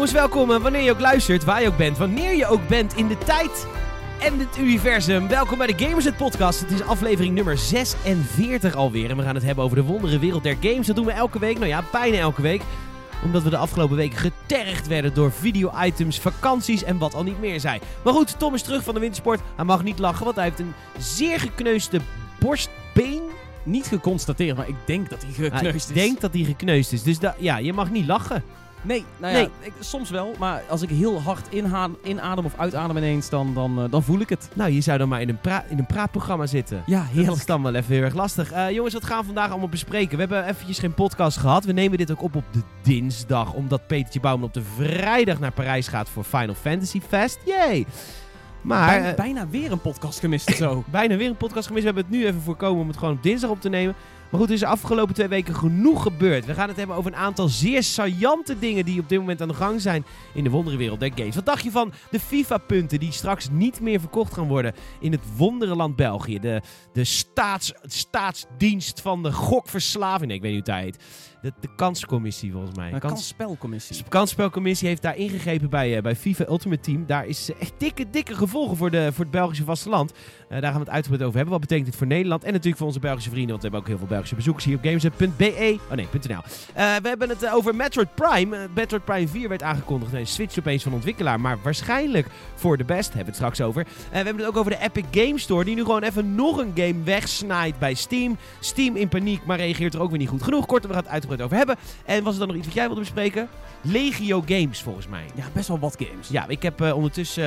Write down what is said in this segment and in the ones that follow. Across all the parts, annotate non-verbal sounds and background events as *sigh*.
jongens, welkom. Wanneer je ook luistert, waar je ook bent, wanneer je ook bent in de tijd en het universum. Welkom bij de Gamers Podcast. Het is aflevering nummer 46 alweer. En we gaan het hebben over de wondere wereld der games. Dat doen we elke week. Nou ja, bijna elke week. Omdat we de afgelopen weken getergd werden door video-items, vakanties en wat al niet meer zijn. Maar goed, Tom is terug van de wintersport. Hij mag niet lachen, want hij heeft een zeer gekneusde borstbeen. Niet geconstateerd, maar ik denk dat hij gekneusd is. ik denk dat hij gekneusd is. Dus ja, je mag niet lachen. Nee, nou ja, Nee. Ik, soms wel. Maar als ik heel hard inha- inadem of uitadem ineens, dan, dan, eh, dan voel ik het. Nou, je zou dan maar in een, pra- in een praatprogramma zitten. Ja, Dat is dan wel even heel erg lastig. Eh, jongens, wat gaan we vandaag allemaal bespreken? We hebben eventjes geen podcast gehad. We nemen dit ook op op de dinsdag. Omdat Petertje Bouwman op de vrijdag naar Parijs gaat voor Final Fantasy Fest. Yay! Maar bijna, eh, bijna weer een podcast gemist zo. *laughs* bijna weer een podcast gemist. We hebben het nu even voorkomen om het gewoon op dinsdag op te nemen. Maar goed, er is de afgelopen twee weken genoeg gebeurd. We gaan het hebben over een aantal zeer saillante dingen die op dit moment aan de gang zijn in de wonderenwereld der games. Wat dacht je van de FIFA-punten die straks niet meer verkocht gaan worden in het wonderenland België? De, de staats, staatsdienst van de gokverslaving. Nee, ik weet niet hoe het heet. De, de kanscommissie volgens mij. Kans- kansspelcommissie. de kansspelcommissie heeft daar ingegrepen bij, eh, bij FIFA Ultimate Team. Daar is eh, echt dikke, dikke gevolgen voor, de, voor het Belgische vasteland. Eh daar gaan we het uitgebreid over hebben. Wat betekent dit voor Nederland? En natuurlijk voor onze Belgische vrienden, want we hebben ook heel veel Belgische bezoekers hier op games.be. Oh nee, .nl. Eh, we hebben het eh, over Metroid Prime. Metroid Prime 4 werd aangekondigd. Nee, switch opeens van ontwikkelaar, maar waarschijnlijk voor de best. Hebben we het straks over. We hebben het ook over de Epic Game Store, die nu gewoon even nog een game wegsnijdt bij Steam. Steam in paniek, maar reageert er ook weer niet goed genoeg. Kortom, we gaan het uitgebreid over hebben. En was er dan nog iets wat jij wilde bespreken? Legio Games, volgens mij. Ja, best wel wat games. Ja, ik heb ondertussen...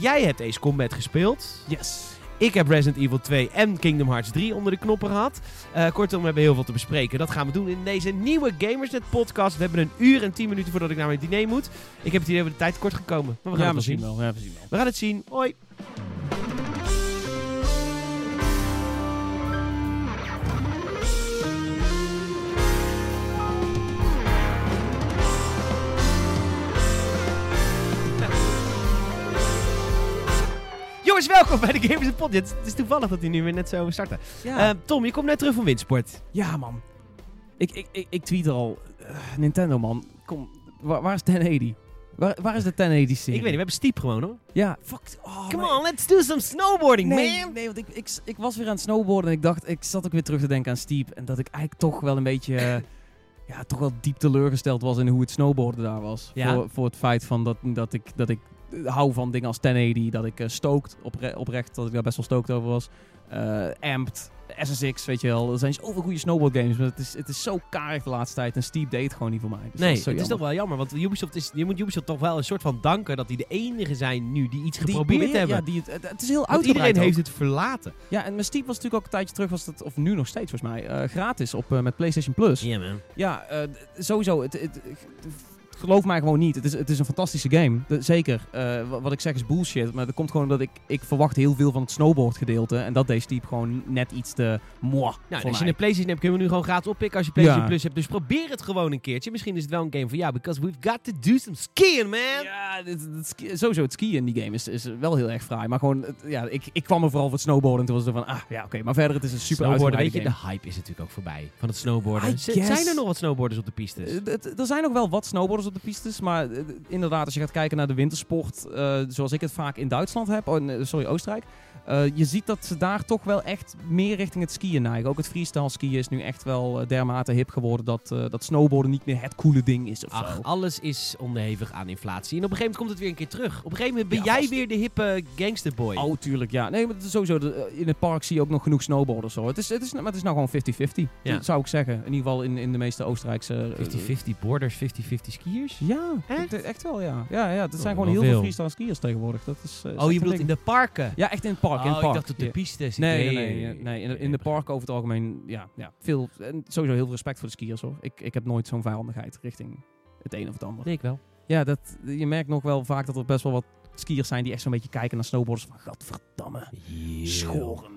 jij hebt Ace Combat gespeeld. Yes. Ik heb Resident Evil 2 en Kingdom Hearts 3 onder de knoppen gehad. Eh, kortom, we hebben heel veel te bespreken. Dat gaan we doen in deze nieuwe Gamersnet podcast. We hebben een uur en 10 minuten voordat ik naar mijn diner moet. Ik heb het idee dat we de tijd tekort gekomen. Maar we gaan Ja, het wel zien. wel. Ja, we zien wel. We gaan het zien. Hoi. Jongens, welkom bij de Gamers Pod. Het is toevallig dat hij nu weer net zo starten. Ja, Eh, Tom, je komt net terug van Windsport. ja man. Ik, ik, ik, ik tweet er al. eh, Nintendo man, kom. Waar, waar is 1080? Waar, waar is de 1080 serie? Ik weet niet, we hebben Stiep gewoon hoor. Ja, fuck. Oh, Come on, let's do some snowboarding, Nee, man. nee want ik, ik, ik was weer aan het snowboarden en ik dacht, ik zat ook weer terug te denken aan Steep. En dat ik eigenlijk toch wel een beetje, *laughs* ja, toch wel diep teleurgesteld was in hoe het snowboarden daar was. Ja. Voor, voor het feit van dat, dat ik, dat ik hou van dingen als 1080, dat ik eh, stoked, opre- oprecht, dat ik daar best wel stoked over was. Eh Amped, SSX, weet je wel. Er zijn zoveel goede snowboardgames, maar het is, het is zo karig de laatste tijd. En Steep deed het gewoon niet voor mij. Dus Nee, is het is toch wel jammer, want Ubisoft is, je moet Ubisoft toch wel een soort van danken dat die de enige zijn nu die iets Die geprobeerd probeer- hebben. Ja, die, het, het, het is heel uitgebreid iedereen ook. heeft het verlaten. Ja, en met Steep was natuurlijk ook een tijdje terug, was dat, of nu nog steeds volgens mij, eh, gratis op, met PlayStation Plus. Ja, man. Ja, sowieso. Het, het, geloof mij gewoon niet. Het is, het is een fantastische game. De- zeker. Eh, wa- wat ik zeg is bullshit. Maar dat komt gewoon omdat ik, ik verwacht heel veel van het snowboard gedeelte. En dat deed Steep gewoon net iets te moi Nou, als je een PlayStation hebt, kunnen we nu gewoon gratis oppikken als je PlayStation Ja. Plus hebt. Dus probeer het gewoon een keertje. Misschien is het wel een game voor jou, because we've got to do some skiing, man. Ja, dit- dit ski- sowieso het skiën in die game is, is wel heel erg fraai. Maar gewoon, het- ja, ik, ik kwam er vooral voor het snowboarden. En toen was het van, ah ja, oké. Maar verder, het is een super Snowboarden, weet je, game. de hype is natuurlijk ook voorbij van het snowboarden. Zijn er nog wat snowboarders op de pistes? Eh, het- Er zijn nog wel wat snowboarders op de pistes, maar eh, inderdaad, als je gaat kijken naar de wintersport, eh, zoals ik het vaak in Duitsland heb, oh, sorry, Oostenrijk, eh, je ziet dat ze daar toch wel echt meer richting het skiën neigen. Ook het freestyle skiën is nu echt wel dermate hip geworden dat, dat snowboarden niet meer het coole ding is of Ach, zo. alles is onderhevig aan inflatie. En op een gegeven moment komt het weer een keer terug. Op een gegeven moment ben Ja, jij vast. weer de hippe gangsterboy. Oh, tuurlijk, ja. Nee, maar het is sowieso, de- in het park zie je ook nog genoeg snowboarders. Hoor. Het, is, het, is, maar het is nou gewoon 50-50, Ja. Dat zou ik zeggen. In ieder geval in, in de meeste Oostenrijkse... eh, 50-50 borders, 50-50 skiers? Ja, Echt? echt? echt wel, ja. Ja, ja het Oh, zijn gewoon wel heel veel. veel freestyle skiers tegenwoordig. Dat is, eh, Oh, je bedoelt in de parken? Ja, echt in het park. in oh, het park. ik dacht op de pistes. Nee, nee, nee, nee, nee. In, de, in de park over het algemeen, ja, ja veel. En sowieso heel veel respect voor de skiers hoor. Ik, ik heb nooit zo'n vijandigheid richting het een of het ander. Ik wel. Ja, dat, je merkt nog wel vaak dat er best wel wat skiers zijn die echt zo'n beetje kijken naar snowboarders van, gadverdamme, schoren.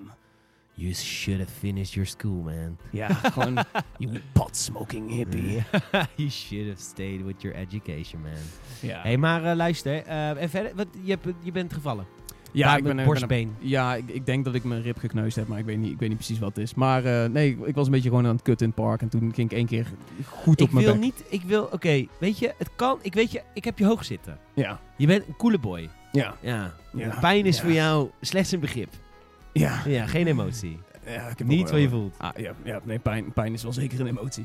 You should have finished your school, man. Ja, *laughs* gewoon, you pot smoking hippie. *laughs* you should have stayed with your education, man. Ja. Hé, hey, maar eh, luister. eh, en verder, wat, je, hebt, je bent gevallen. Ja, Daar ik ben, borstbeen. Ja, ik, ik denk dat ik mijn rib gekneusd heb, maar ik weet niet, ik weet niet precies wat het is. Maar eh, nee, ik was een beetje gewoon aan het kutten in het park. En toen ging ik één keer goed Ik op mijn wil bek. niet, ik wil, oké, weet je, het kan, ik weet je, ik heb je hoog zitten. Ja, Je bent een coole boy. ja, Ja. Ja. Pijn is Ja. voor jou slechts een begrip. Ja. Ja, geen emotie. ja ik heb Niet wat je voelt. Ah, ja, ja, nee, pijn, pijn is wel zeker een emotie.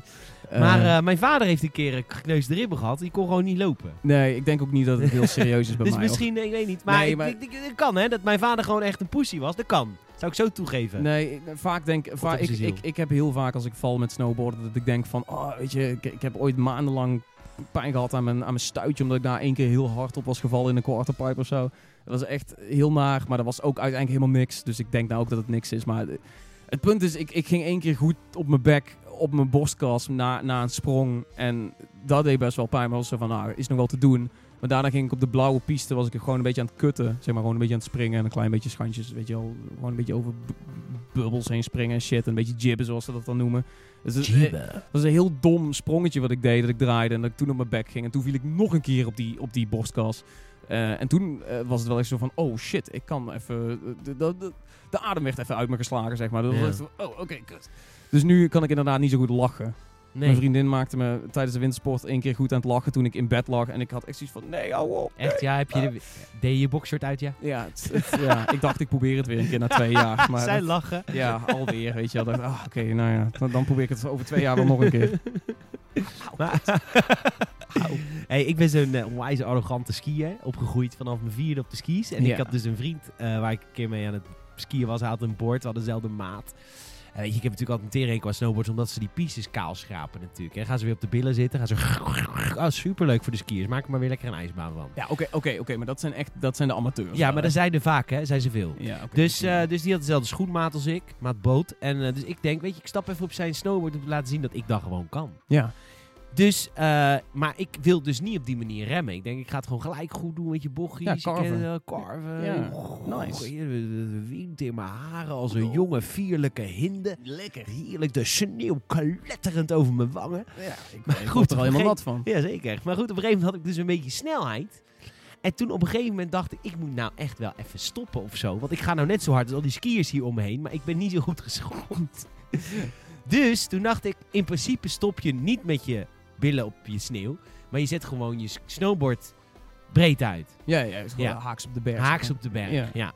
maar Eh, eh, mijn vader heeft een keer een gekneusde ribben gehad. Die kon gewoon niet lopen. nee, ik denk ook niet dat het heel serieus is *laughs* bij dus mij. hoor. misschien, ik weet niet. Maar, Nee, ik- maar- ik- ik- het kan hè, dat mijn vader gewoon echt een pussy was. Dat kan. Zou ik zo toegeven. Nee, ik- vaak denk ik, ik, ik heb heel vaak als ik val met snowboarden dat ik denk van, oh, weet je, ik, ik heb ooit maandenlang pijn gehad aan mijn, aan mijn stuitje omdat ik daar één keer heel hard op was gevallen in een quarterpipe of zo. Dat was echt heel naar, maar dat was ook uiteindelijk helemaal niks. Dus ik denk nou ook dat het niks is. Maar eh, het punt is, ik, ik ging één keer goed op mijn bek, op mijn borstkas na, na een sprong. En dat deed best wel pijn, maar was zo van, nou, is nog wel te doen. Maar daarna ging ik op de blauwe piste, was ik gewoon een beetje aan het kutten. Zeg maar gewoon een beetje aan het springen en een klein beetje schandjes, weet je wel. Gewoon een beetje over bu- bubbels heen springen en shit. Een beetje jibben, zoals ze dat dan noemen. Dus dat was een heel dom sprongetje wat ik deed, dat ik draaide en dat ik toen op mijn bek ging. En toen viel ik nog een keer op die, op die borstkas. Eh, en toen eh, was het wel echt zo van, oh shit, ik kan even... eh, De, de, de, de adem werd even uit me geslagen, zeg maar. Dat was Ja. echt zo, oh, oké, kut. Dus nu kan ik inderdaad niet zo goed lachen. Nee. Mijn vriendin maakte me tijdens de wintersport één keer goed aan het lachen toen ik in bed lag. En ik had echt zoiets van, nee, hou op. Echt, ja, heb je de, deed je boxshort uit, ja? Ja, het- het- ja, ik dacht ik probeer het weer een keer na twee jaar. Maar Zij dat- lachen. ja, alweer, weet je wel. Dacht, ah, Oké, nou ja, dan, dan probeer ik het over twee jaar wel nog een keer. Maar- hey, ik ben zo'n uh, onwijs arrogante skier. Opgegroeid vanaf mijn vierde op de skis. En Ja. ik had dus een vriend eh, waar ik een keer mee aan het skiën was. Hij had een board, we hadden dezelfde maat. En weet je, ik heb natuurlijk altijd een tering qua snowboards, omdat ze die pistes kaal schrapen natuurlijk. Hè. Gaan ze weer op de billen zitten, gaan ze... *laughs* Oh, superleuk voor de skiers. Maak er maar weer lekker een ijsbaan van. Ja, oké, oké, oké, maar dat zijn echt dat zijn de amateurs. Ja, maar er zijn er vaak, hè. Zijn ze veel. Ja. Dus, eh, dus die had dezelfde schoenmaat als ik, maat boot. En eh, dus ik denk, weet je, ik stap even op zijn snowboard om te laten zien dat ik dat gewoon kan. ja. Dus, eh, maar ik wil dus niet op die manier remmen. Ik denk, ik ga het gewoon gelijk goed doen met je bochtjes. Ja, Ik carven. ken, eh, carven. Ja, nice. Wind in mijn haren als een jonge vierlijke hinde. Lekker heerlijk. De sneeuw kletterend over mijn wangen. ja ik, Maar ik goed, er al helemaal nat van. Jazeker. Maar goed, op een gegeven moment had ik dus een beetje snelheid. En toen op een gegeven moment dacht ik, ik moet nou echt wel even stoppen of zo. Want ik ga nou net zo hard als al die skiers hier om me heen. Maar ik ben niet zo goed *laughs* geschoold. *laughs* dus toen dacht ik, in principe stop je niet met je billen op je sneeuw. Maar je zet gewoon je snowboard breed uit. Ja, ja, het is gewoon Ja. haaks op de berg. Haaks op de berg. Ja. Ja.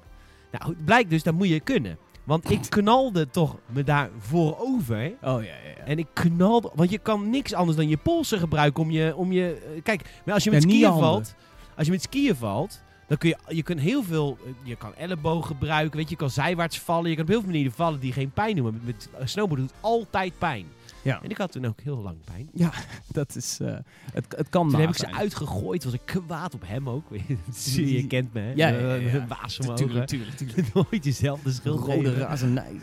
Nou goed, blijkt dus, dat moet je kunnen. Want ik *laughs* knalde toch me daar voorover. Oh ja, ja, ja. En ik knalde... Want je kan niks anders dan je polsen gebruiken om je... Om je eh, kijk, maar als je met Ja, skiën valt... Als je met skiën valt... Dan kun je, je kunt heel veel... eh, Je kan elleboog gebruiken. Weet je, je kan zijwaarts vallen. Je kan op heel veel manieren vallen die geen pijn doen. Maar met, met eh, snowboarden doet het altijd pijn. Ja. En ik had toen ook heel lang pijn. *laughs* Dat is, eh, het, het kan Toen heb ik ze uitgegooid. Was ik kwaad op hem ook. *laughs* je kent me, hè? Ja, ja, ja, ja. Tuurlijk, tuurlijk, *laughs* tuurlijk. Nooit jezelf de schuld Rode razernij.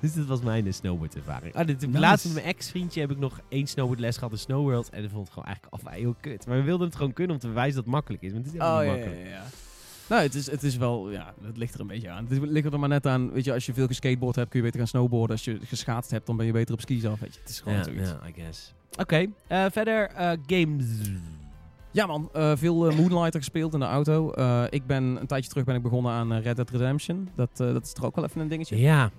Dus dat was mijn eh, snowboardervaring. Ah, dit, Nice. Laatst met mijn ex-vriendje heb ik nog één snowboardles gehad in Snowworld. En dat vond ik gewoon eigenlijk al heel kut. Maar we wilden het gewoon kunnen om te bewijzen dat het makkelijk is. Maar het is helemaal Oh niet ja, ja, makkelijk. ja. Nou, het is, het is wel, ja, het ligt er een beetje aan. Het ligt er maar net aan, weet je, als je veel geskateboard hebt, kun je beter gaan snowboarden. Als je geschaatst hebt, dan ben je beter op skis af, weet je. Het is gewoon Ja, zoiets. ja, I guess. Oké, eh, verder eh, games. Ja man, eh, veel Moonlighter gespeeld in de auto. Ik ben een tijdje terug ben ik begonnen aan Red Dead Redemption. Dat, dat is toch ook wel even een dingetje. Ja,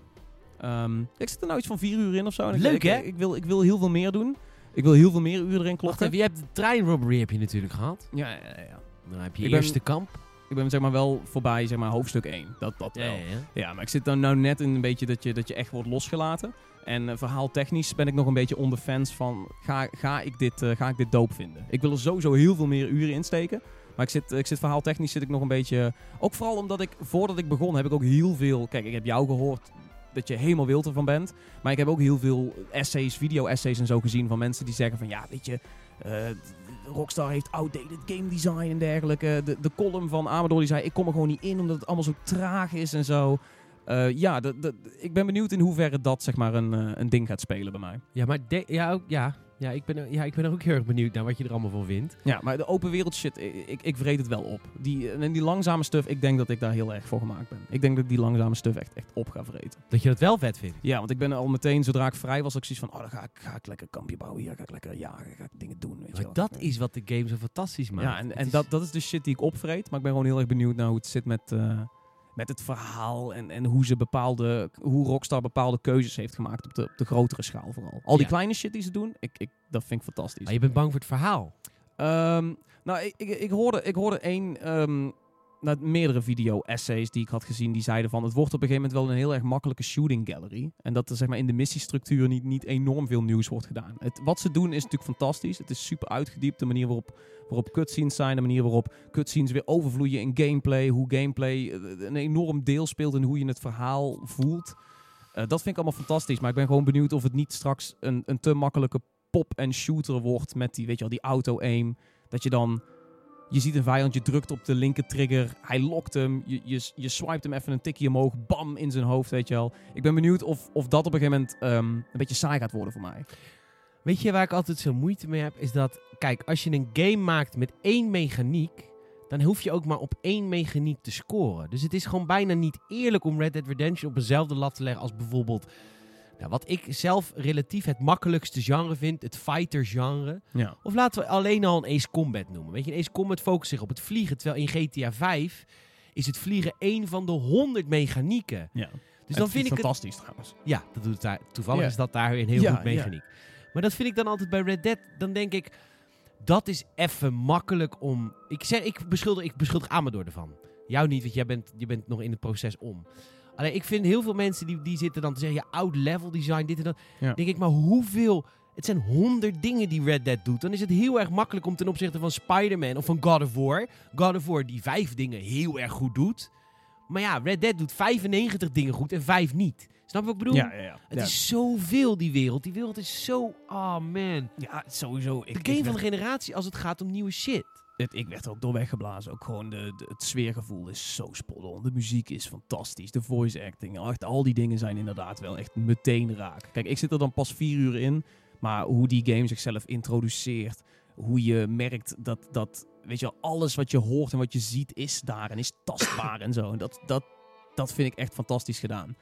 Ehm, ik zit er nou iets van vier uur in of zo. En Leuk, ik, hè? Ik, wil, ik wil heel veel meer doen. Ik wil heel veel meer uren erin wacht kloppen. even. Je hebt de treinrobbery heb je natuurlijk gehad. Ja, ja, ja. Dan heb je Ik ben- eerste kamp. Ik ben zeg maar wel voorbij zeg maar hoofdstuk 1. Dat, dat wel. Ja, maar ik zit dan nou net in een beetje dat je, dat je echt wordt losgelaten. En eh, verhaaltechnisch ben ik nog een beetje on the fence van... Ga, ga, ik dit, eh, ga ik dit doop vinden? Ik wil er sowieso heel veel meer uren in steken. Maar ik zit, ik zit verhaaltechnisch zit ik nog een beetje... Ook vooral omdat ik, voordat ik begon, heb ik ook heel veel... Kijk, ik heb jou gehoord dat je helemaal wild ervan bent. Maar ik heb ook heel veel essays, video-essays en zo gezien van mensen die zeggen van... Ja, weet je... eh, Rockstar heeft outdated game design en dergelijke. De, de column van Amador die zei... Ik kom er gewoon niet in omdat het allemaal zo traag is en zo. Eh, ja, ik ben benieuwd in hoeverre dat zeg maar een, eh, een ding gaat spelen bij mij. Ja, maar ja, ook, ja. Ja ik, ben, ja, ik ben ook heel erg benieuwd naar wat je er allemaal van vindt. Ja, maar de open wereld shit, ik, ik, ik vreet het wel op. Die, en die langzame stuff, ik denk dat ik daar heel erg voor gemaakt ben. Ik denk dat ik die langzame stuff echt, echt op ga vreten. Dat je dat wel vet vindt. Ja, want ik ben al meteen, zodra ik vrij was, ook zoiets van, oh, dan ga ik, ga ik lekker kampje bouwen hier, ga ik lekker jagen, ga ik dingen doen, weet je Maar dat is wat de game zo fantastisch maakt. Ja, en, en is- dat, dat is de shit die ik opvreet. Maar ik ben gewoon heel erg benieuwd naar hoe het zit met, eh, met het verhaal. En, en hoe, ze bepaalde, hoe Rockstar bepaalde keuzes heeft gemaakt op de, op de grotere schaal vooral. Al die Ja. kleine shit die ze doen, ik, ik, dat vind ik fantastisch. Maar je bent bang voor het verhaal. Ehm, nou, ik, ik, ik, hoorde, ik hoorde één, ehm, nou, meerdere video-essays die ik had gezien, die zeiden van het wordt op een gegeven moment wel een heel erg makkelijke shooting gallery. En dat er zeg maar, in de missiestructuur niet, niet enorm veel nieuws wordt gedaan. Het, wat ze doen is natuurlijk fantastisch. Het is super uitgediept. De manier waarop, waarop cutscenes zijn, de manier waarop cutscenes weer overvloeien in gameplay. Hoe gameplay eh, een enorm deel speelt in hoe je het verhaal voelt. Eh, dat vind ik allemaal fantastisch. Maar ik ben gewoon benieuwd of het niet straks een, een te makkelijke pop-en-shooter wordt met die, weet je wel, die auto-aim. Dat je dan... Je ziet een vijand, je drukt op de linker trigger, hij lokt hem, je, je, je swipet hem even een tikje omhoog, bam, in zijn hoofd, weet je wel. Ik ben benieuwd of, of dat op een gegeven moment ehm, een beetje saai gaat worden voor mij. Weet je waar ik altijd zo moeite mee heb? Is dat, kijk, als je een game maakt met één mechaniek, dan hoef je ook maar op één mechaniek te scoren. Dus het is gewoon bijna niet eerlijk om Red Dead Redemption op dezelfde lat te leggen als bijvoorbeeld, nou, wat ik zelf relatief het makkelijkste genre vind, het fighter genre. Ja. Of laten we alleen al een Ace Combat noemen. Weet je, een Ace Combat focust zich op het vliegen, terwijl in GTA 5 is het vliegen één van de honderd mechanieken. ja. Dus dan vind ik het fantastisch trouwens. ja, dat doet het daar. Toevallig is dat daar weer een heel Ja, goed mechaniek. Maar dat vind ik dan altijd bij Red Dead. Dan denk ik, dat is even makkelijk om. Ik zeg, ik beschuldig, ik beschuldig Amador ervan. Jou niet, want jij bent, je bent nog in het proces om. Alleen ik vind heel veel mensen die, die zitten dan te zeggen, ja, oud level design, dit en dat. Ja. Denk ik, maar hoeveel. Het zijn honderd dingen die Red Dead doet. Dan is het heel erg makkelijk om ten opzichte van Spider-Man of van God of War. God of War die vijf dingen heel erg goed doet. Maar ja, Red Dead doet 95 dingen goed en vijf niet. Snap je wat ik bedoel? Ja, ja, ja. Het is zoveel, die wereld. Die wereld is zo... Oh, man. ja, sowieso. Ik, De game ik van de generatie als het gaat om nieuwe shit. Ik werd er ook door weggeblazen. Ook gewoon de, het sfeergevoel is zo spot. De muziek is fantastisch. De voice acting. Echt, al die dingen zijn inderdaad wel echt meteen raak. Kijk, ik zit er dan pas vier uur in. Maar hoe die game zichzelf introduceert. Hoe je merkt dat, dat weet je wel, alles wat je hoort en wat je ziet is daar en is tastbaar en zo. En dat, dat, dat vind ik echt fantastisch gedaan.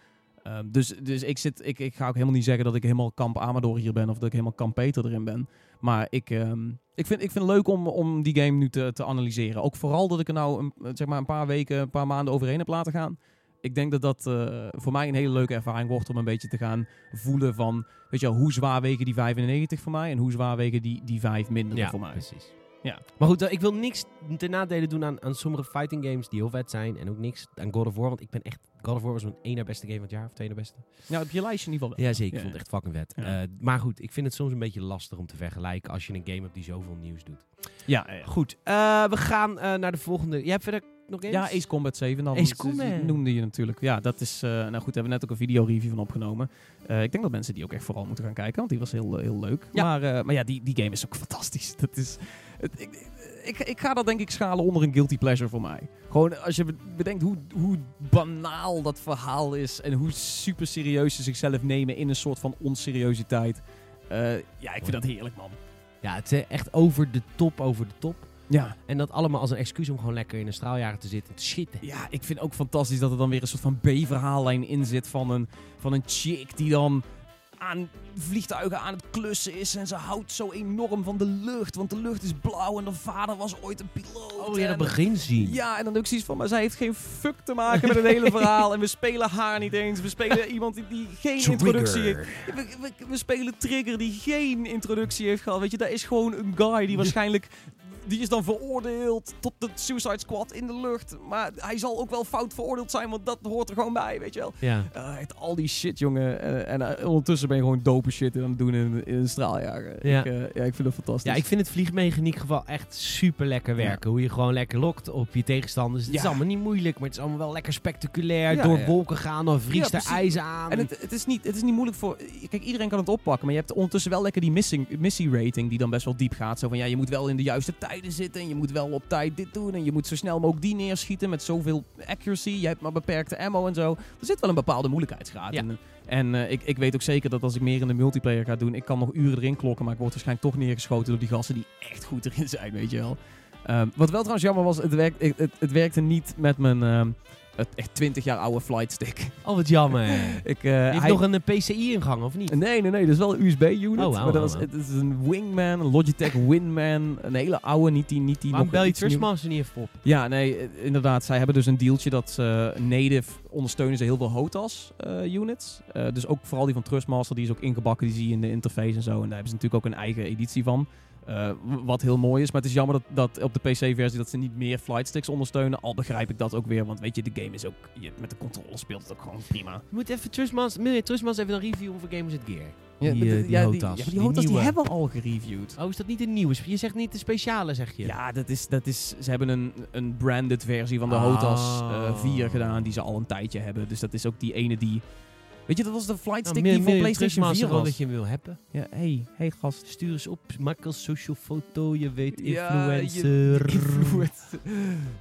Ehm, dus dus ik, zit, ik, ik ga ook helemaal niet zeggen dat ik helemaal kamp Amador hier ben of dat ik helemaal kamp Peter erin ben. Maar ik, ehm, ik, vind, ik vind het leuk om, om die game nu te, te analyseren. Ook vooral dat ik er nou een, zeg maar een paar weken, een paar maanden overheen heb laten gaan. Ik denk dat dat eh, voor mij een hele leuke ervaring wordt om een beetje te gaan voelen van, weet je wel, hoe zwaar wegen die 95 voor mij en hoe zwaar wegen die, die 5 minder voor mij. precies. Ja. Maar goed, eh, ik wil niks ten nadele doen aan, aan sommige fighting games die heel vet zijn. En ook niks aan God of War. Want ik ben echt... God of War was mijn één na beste game van het jaar. Of twee na beste. Ja, op je lijstje in ieder geval wel. Ja, zeker. Ja, Ik vond het echt fucking vet. Ja. Eh, maar goed, ik vind het soms een beetje lastig om te vergelijken als je een game hebt die zoveel nieuws doet. Ja. Goed, eh, we gaan naar de volgende. Jij hebt verder nog games? Ja, Ace Combat 7 dan. Ace Combat. noemde je natuurlijk. Ja, dat is... nou goed, daar hebben we net ook een videoreview van opgenomen. Ik denk dat mensen die ook echt vooral moeten gaan kijken, want die was heel, heel leuk. Ja. Maar, maar ja, die, die game is ook *laughs* fantastisch. Dat is... Het, ik, ik, ik ga dat denk ik schalen onder een guilty pleasure voor mij. Gewoon als je be- bedenkt hoe, hoe banaal dat verhaal is en hoe super serieus ze zichzelf nemen in een soort van onseriositeit. Eh, ja, ik vind dat heerlijk, man. Ja, het is echt over de top, over de top. Ja, En dat allemaal als een excuus om gewoon lekker in een straaljager te zitten en te schieten. Ja, ik vind ook fantastisch dat er dan weer een soort van B-verhaallijn in zit van een, van een chick die dan aan vliegtuigen aan het klussen is. En ze houdt zo enorm van de lucht, want de lucht is blauw en de vader was ooit een piloot. Oh ja, dat begin zien. Ja, en dan ook zoiets van, maar zij heeft geen fuck te maken met het hele verhaal. En we spelen haar niet eens. We spelen *laughs* iemand die, die geen introductie heeft. We, we, we spelen Trigger die geen introductie heeft gehad. Weet je, daar is gewoon een guy die waarschijnlijk... Die is dan veroordeeld tot de Suicide Squad in de lucht. Maar hij zal ook wel fout veroordeeld zijn, want dat hoort er gewoon bij, weet je wel. Ja. Eh, echt al die shit, jongen. Eh, en eh, ondertussen ben je gewoon dope shit aan het doen in, in een straaljager. Ja. Ik, eh, ja, ik vind dat fantastisch. Ja, ik vind het vliegmechaniek geval echt super lekker werken. Hoe je gewoon lekker lokt op je tegenstanders. Het is allemaal niet moeilijk, maar het is allemaal wel lekker spectaculair. Ja, Door wolken gaan, dan vriest er ijs aan. En het, het, is niet, het is niet moeilijk voor... Kijk, iedereen kan het oppakken. Maar je hebt ondertussen wel lekker die missing, missie rating die dan best wel diep gaat. Zo van, ja, je moet wel in de juiste tijd tijden zitten. En je moet wel op tijd dit doen. En je moet zo snel mogelijk die neerschieten met zoveel accuracy. Je hebt maar beperkte ammo en zo. Er zit wel een bepaalde moeilijkheidsgraad Ja. in. En eh, ik, ik weet ook zeker dat als ik meer in de multiplayer ga doen, ik kan nog uren erin klokken, maar ik word waarschijnlijk toch neergeschoten door die gasten die echt goed erin zijn, weet je wel. Ehm, wat wel trouwens jammer was, het, werkt, het, het, het werkte niet met mijn ehm, het echt 20 jaar oude flight stick. Oh, wat jammer. *laughs* ik, eh, Je heeft hij- nog een eh, PCI-ingang, of niet? Nee, nee, nee. Dat is wel een USB-unit. Oh, wauw, maar dat was, het is een Wingman, een Logitech Winman. Een hele oude, niet die... Niet die Waarom bel je Trustmaster niet even op? Ja, nee, eh, inderdaad. Zij hebben dus een dealtje dat ze native ondersteunen ze heel veel HOTAS units. Eh, dus ook vooral die van Trustmaster, die is ook ingebakken, die zie je in de interface en zo. En daar hebben ze natuurlijk ook een eigen editie van. Eh, wat heel mooi is. Maar het is jammer dat, dat op de PC-versie dat ze niet meer flight sticks ondersteunen. Al begrijp ik dat ook weer. Want weet je, de game is ook... Je, met de controle speelt het ook gewoon prima. Je moet even Trustmaster, wil je Trustmaster even een review over Gamers at Gear? Ja, Die, eh, de- die ja, HOTAS, ja, maar die die HOTAS die hebben we al gereviewd. Oh, is dat niet een nieuwe? Je zegt niet de speciale, zeg je? Ja, dat is, dat is, ze hebben een, een branded versie van de Ah. HOTAS eh 4 gedaan, die ze al een tijdje hebben. Dus dat is ook die ene die... Weet je, dat was de flight Nou, stick die voor mail PlayStation 4 Trustmaster wel was. dat je wil hebben. Ja, hey, hey gast. Stuur eens op, makkelijk social foto, je weet, influencer. *laughs*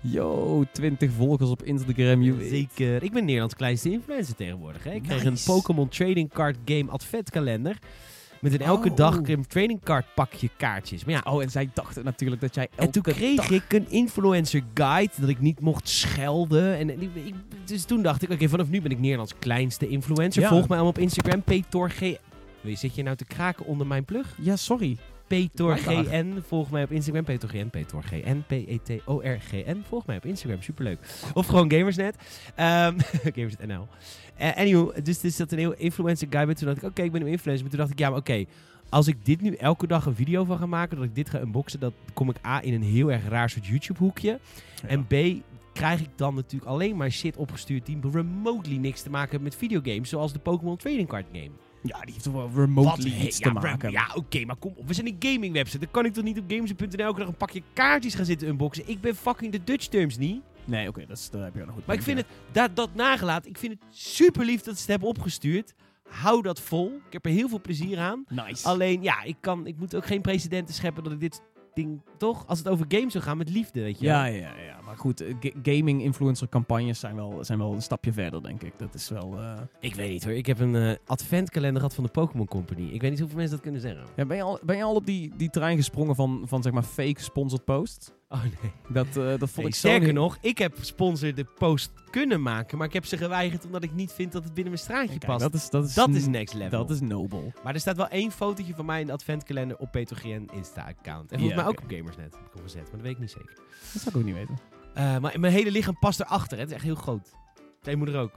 Yo, 20 volgers op Instagram. Je weet. Zeker. Ik ben Nederlands kleinste influencer tegenwoordig. Hè. Ik kreeg een Nice. Pokémon Trading Card Game adventkalender. Met een elke Oh. dag een trading card pakje kaartjes. Maar ja, Oh, en zij dachten natuurlijk dat jij elke en toen kreeg dag... ik een influencer guide dat ik niet mocht schelden. En, en ik, dus toen dacht ik, oké, vanaf nu ben ik Nederlands kleinste influencer. Ja. Volg mij allemaal op Instagram, PTORG. Zit je nou te kraken onder mijn plug? Ja, sorry. PTORGN. Volg mij op Instagram. PTORGN. PTORGN. P-E-T-O-R-G-N. Volg mij op Instagram. Superleuk. Of gewoon Gamersnet. Ehm *laughs* Gamersnet NL. Eh, anyway, dus er zat een heel influencer guy. Toen dacht ik, oké, ik ben een influencer. Maar toen dacht ik, ja, maar oké. als ik dit nu elke dag een video van ga maken, dat ik dit ga unboxen, dan kom ik A in een heel erg raar soort YouTube hoekje. En B krijg ik dan natuurlijk alleen maar shit opgestuurd die remotely niks te maken hebben met videogames, zoals de Pokémon Trading Card Game. Ja, die heeft toch wel remotely Wat? iets ja, te maken. Ja, oké, maar kom op. We zijn een gaming website. Dan kan ik toch niet op gamers.nl elke dag een pakje kaartjes gaan zitten unboxen. Ik ben fucking de Dutch terms niet. Nee, oké, dat, heb je nog goed. Maar ik vind het, dat, dat nagelaten, ik vind het super lief dat ze het hebben opgestuurd. Hou dat vol. Ik heb er heel veel plezier aan. Nice. Alleen, ja, ik, kan, ik moet ook geen precedenten scheppen dat ik dit ding toch, als het over games zou gaan, met liefde, weet je. Ja, ja, ja. Goed, eh, ga- gaming influencer campagnes zijn wel, zijn wel een stapje verder, denk ik. Dat is wel... eh, Ik weet niet hoor. Ik heb een eh, adventkalender gehad van de Pokémon Company. Ik weet niet hoeveel mensen dat kunnen zeggen. Ja, ben, je al, ben je al op die, die trein gesprongen van, van zeg maar fake sponsored posts? Oh nee. Dat, eh, dat vond Nee, ik zo... sterker nog, ik heb sponsor de post kunnen maken, maar ik heb ze geweigerd omdat ik niet vind dat het binnen mijn straatje Kijk, past. dat is, dat is, Dat is next level. Dat is nobel. Maar er staat wel één fotootje van mij in de adventkalender op Petrogeen Insta-account. En volgens mij ook op Gamersnet heb ik gezet, maar dat weet ik niet zeker. Dat zou ik ook niet weten. Eh, maar mijn hele lichaam past erachter. hè. Het is echt heel groot. Zijn moeder ook.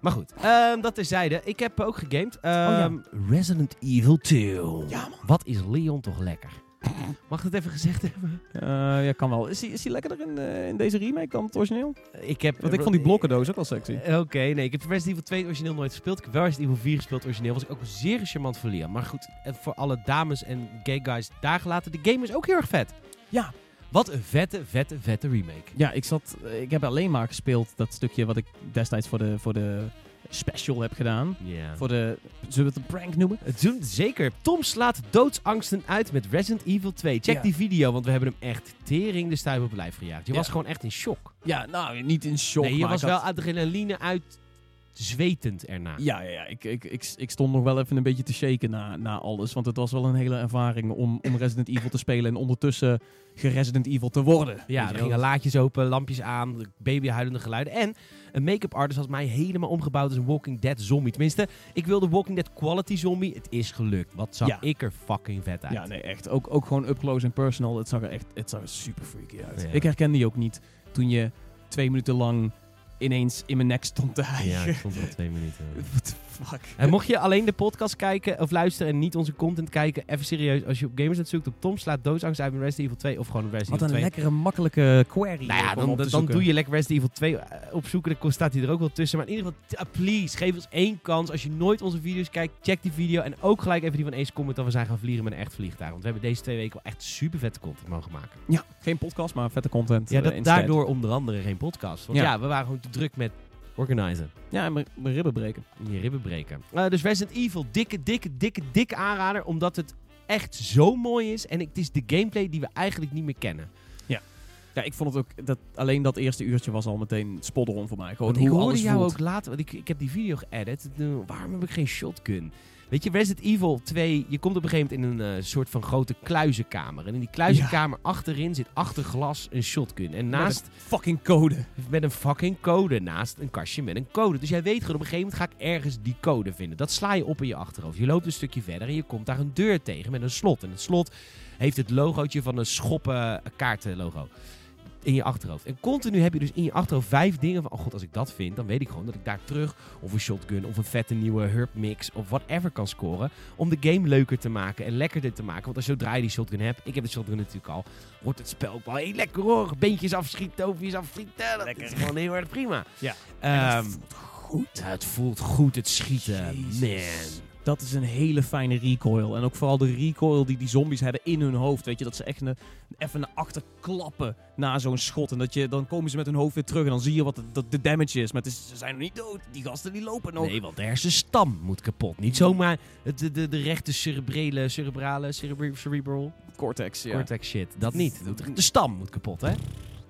Maar goed, ehm, dat terzijde. Ik heb ook gegamed. Ehm, Resident Evil 2. Ja, man. Wat is Leon toch lekker. *laughs* Mag ik dat even gezegd hebben? Eh, ja, kan wel. Is hij, is hij lekkerder in, eh, in deze remake dan het origineel? Ik heb, Want ik vond die blokkendoos ook wel sexy. Eh, Oké, nee, ik heb Resident Evil 2 origineel nooit gespeeld. Ik heb wel Resident Evil 4 gespeeld origineel. Was ik ook zeer charmant voor Liam. Maar goed, eh, voor alle dames en gay guys daar gelaten. De game is ook heel erg vet. Ja. Wat een vette, vette, vette remake. Ja, ik, zat, eh, ik heb alleen maar gespeeld dat stukje wat ik destijds voor de, voor de special heb gedaan. Voor de, zullen we het een prank noemen? Het doen zeker. Tom slaat doodsangsten uit met Resident Evil 2. Check Ja. die video, want we hebben hem echt tering de stuip op het lijf gejaagd. Je Ja. was gewoon echt in shock. Ja, nou, niet in shock. nee, je maar was had- wel adrenaline uit zwetend erna. Ja, ja, ja. Ik, ik, ik, ik stond nog wel even een beetje te shaken na, na alles. Want het was wel een hele ervaring om, om Resident Evil te spelen en ondertussen geresident Evil te worden. Ja, er gingen laadjes open, lampjes aan, babyhuilende geluiden. En een make-up artist had mij helemaal omgebouwd als een Walking Dead zombie. Tenminste, ik wilde Walking Dead quality zombie. Het is gelukt. Wat zag Ja. ik er fucking vet uit. Ja, nee, echt. Ook, ook gewoon up close and personal. Het zag er echt het zag er super freaky uit. Ja. Ik herkende die ook niet toen je twee minuten lang ineens in mijn nek stond te hijgen. Ja, ik het wel twee minuten. *laughs* fuck? En mocht je alleen de podcast kijken of luisteren en niet onze content kijken, even serieus, als je op Gamersnet zoekt op Tom slaat doodsangst uit met Resident Evil 2 of gewoon Resident Wat Evil een 2. lekkere, makkelijke query. Nou ja, dan, doe je lekker Resident Evil 2 eh, opzoeken. Dan staat hij er ook wel tussen. Maar in ieder geval, please, geef ons één kans. Als je nooit onze video's kijkt, check die video. En ook gelijk even die van Ace Comment dat we zijn gaan vliegen met een echt vliegtuig. Want we hebben deze twee weken wel echt super vette content mogen maken. Ja, geen podcast, maar vette content. Ja, eh, dat, daardoor onder andere geen podcast. Want Ja. ja, we waren gewoon te druk met organizen. Ja, en mijn ribben breken. Je ribben breken. Eh, dus Resident Evil, dikke, dikke, dikke, dikke aanrader. Omdat het echt zo mooi is. En het is de gameplay die we eigenlijk niet meer kennen. Ja, ik vond het ook... Dat, alleen dat eerste uurtje was al meteen spot voor mij. Gewoon Want ik hoe hoorde alles jou voelt. ook later, want ik, ik heb die video geëdit. Waarom heb ik geen shotgun? Weet je, Resident Evil 2, je komt op een gegeven moment in een eh, soort van grote kluizenkamer. En in die kluizenkamer achterin zit achter glas een shotgun. En naast, Met een fucking code. met een fucking code, naast een kastje met een code. Dus jij weet gewoon, op een gegeven moment ga ik ergens die code vinden. Dat sla je op in je achterhoofd. Je loopt een stukje verder en je komt daar een deur tegen met een slot. En het slot heeft het logootje van een schoppen kaartenlogo in je achterhoofd. En continu heb je dus in je achterhoofd vijf dingen van... Oh god, als ik dat vind, dan weet ik gewoon dat ik daar terug... of een shotgun, of een vette nieuwe herb mix... of whatever kan scoren... om de game leuker te maken en lekkerder te maken. Want als zodra je die shotgun hebt... ik heb de shotgun natuurlijk al... wordt het spel ook wel heel lekker hoor. Beentjes afschieten, toofjes afschieten. Dat Lekker. is gewoon heel erg prima. Ja. Ehm, Goed. ja, het voelt goed, het schieten. Jezus. Man. Dat is een hele fijne recoil. En ook vooral de recoil die die zombies hebben in hun hoofd. Weet je, dat ze echt een, even naar achter klappen na zo'n schot. En dat je, dan komen ze met hun hoofd weer terug. En dan zie je wat de, damage is. Maar het is, ze zijn nog niet dood. Die gasten die lopen nog. Nee, want de hersenstam moet kapot. Niet zomaar het, de, de, de rechte cerebrale, cerebrale, cerebral, cerebral Cortex, ja. cortex shit. Dat niet. De stam moet kapot, hè?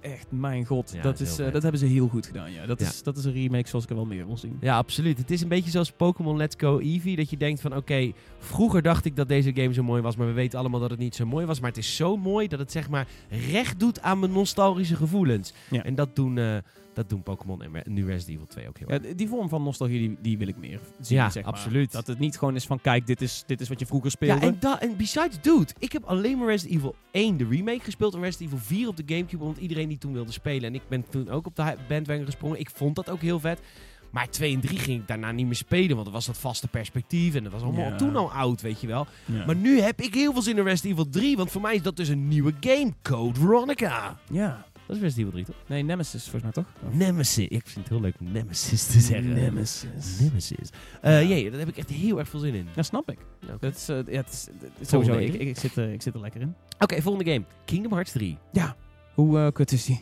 Echt, mijn god. Ja, dat, is eh, dat hebben ze heel goed gedaan, ja. Dat, Ja. Is, dat is een remake zoals ik er wel meer wil zien. Ja, absoluut. Het is een beetje zoals Pokémon Let's Go Eevee. Dat je denkt van, oké, vroeger dacht ik dat deze game zo mooi was. Maar we weten allemaal dat het niet zo mooi was. Maar het is zo mooi dat het zeg maar recht doet aan mijn nostalgische gevoelens. Ja. En dat doen, eh, dat doen Pokémon en nu Resident Evil 2 ook heel Ja, erg. d- die vorm van nostalgie, die, die wil ik meer zien, Ja, zeg maar. absoluut. Dat het niet gewoon is van, kijk, dit is, dit is wat je vroeger speelde. Ja, en, da- en besides, dude, ik heb alleen maar Resident Evil 1, de remake, gespeeld. En Resident Evil 4 op de Gamecube, want iedereen die toen wilde spelen. En ik ben toen ook op de bandwagon gesprongen. Ik vond dat ook heel vet. Maar 2 en 3 ging ik daarna niet meer spelen, want er was dat vaste perspectief. En dat was allemaal Ja. toen al oud, weet je wel. Ja. Maar nu heb ik heel veel zin in Resident Evil 3, want voor mij is dat dus een nieuwe game. Code Veronica. ja. Dat is Resident Evil 3, toch? Nee, Nemesis volgens mij toch? Nemesis. Ik vind het heel leuk om Nemesis te zeggen. Nemesis. Nemesis. Eh Ja. jee, daar heb ik echt heel erg veel zin in. Ja, snap ik. Dat is, eh, ja, het is, sowieso, ik, ik, zit, er- ik zit er lekker in. Oké, volgende game. Kingdom Hearts 3. Hoe eh, kut is die?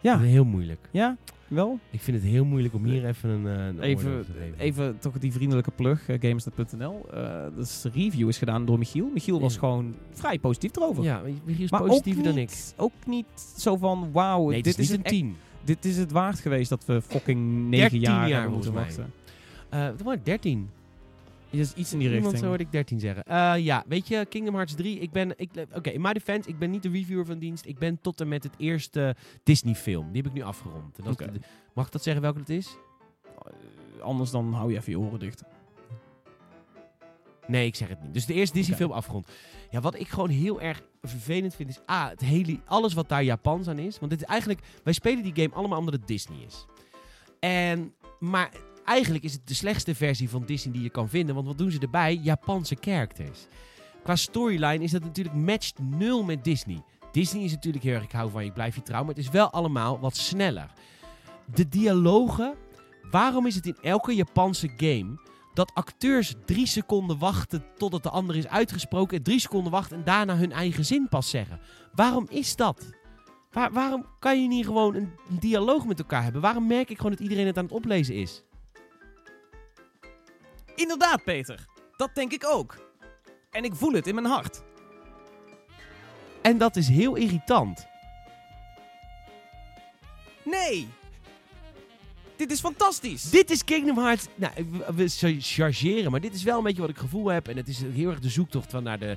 Ja, Heel moeilijk. ja, wel. Ik vind het heel moeilijk om hier even een, eh, een Even, te geven. even toch die vriendelijke plug, uh, Gamers.nl. Eh dus de review is gedaan door Michiel. Michiel was Ja. gewoon vrij positief erover. Ja, Michiel is maar positiever ook dan ik. niet, ook niet zo van, wauw, Nee, dit, is een 10. dit is het waard geweest dat we fucking 9 13 jaar, jaar hebben moeten wachten. Eh het was 13. Is iets in die richting. zo hoorde ik 13 zeggen. Eh, ja, weet je, Kingdom Hearts 3. Ik ben, ik, oké, in my defense, ik ben niet de reviewer van dienst. Ik ben tot en met het eerste Disney-film. Die heb ik nu afgerond. En de- mag ik dat zeggen welke het is? Eh, Anders dan hou je even je oren dicht. Nee, ik zeg het niet. Dus de eerste Disney-film afgerond. Ja, wat ik gewoon heel erg vervelend vind is... A, het hele, alles wat daar Japans aan is. Want dit is eigenlijk... Wij spelen die game allemaal omdat het Disney is. En... Maar eigenlijk is het de slechtste versie van Disney die je kan vinden. Want wat doen ze erbij? Japanse characters. Qua storyline is dat natuurlijk matched nul met Disney. Disney is natuurlijk heel erg... Ik hou van je, ik blijf je trouw. Maar het is wel allemaal wat sneller. De dialogen... Waarom is het in elke Japanse game dat acteurs drie seconden wachten totdat de ander is uitgesproken. En drie seconden wachten en daarna hun eigen zin pas zeggen. Waarom is dat? Waar- waarom kan je niet gewoon een dialoog met elkaar hebben? Waarom merk ik gewoon dat iedereen het aan het oplezen is? Inderdaad, Peter. Dat denk ik ook. En ik voel het in mijn hart. En dat is heel irritant. Nee! Dit is fantastisch! Dit is Kingdom Hearts. Nou, we- we ch- chargeren, maar dit is wel een beetje wat ik gevoel heb. En het is heel erg de zoektocht van naar de.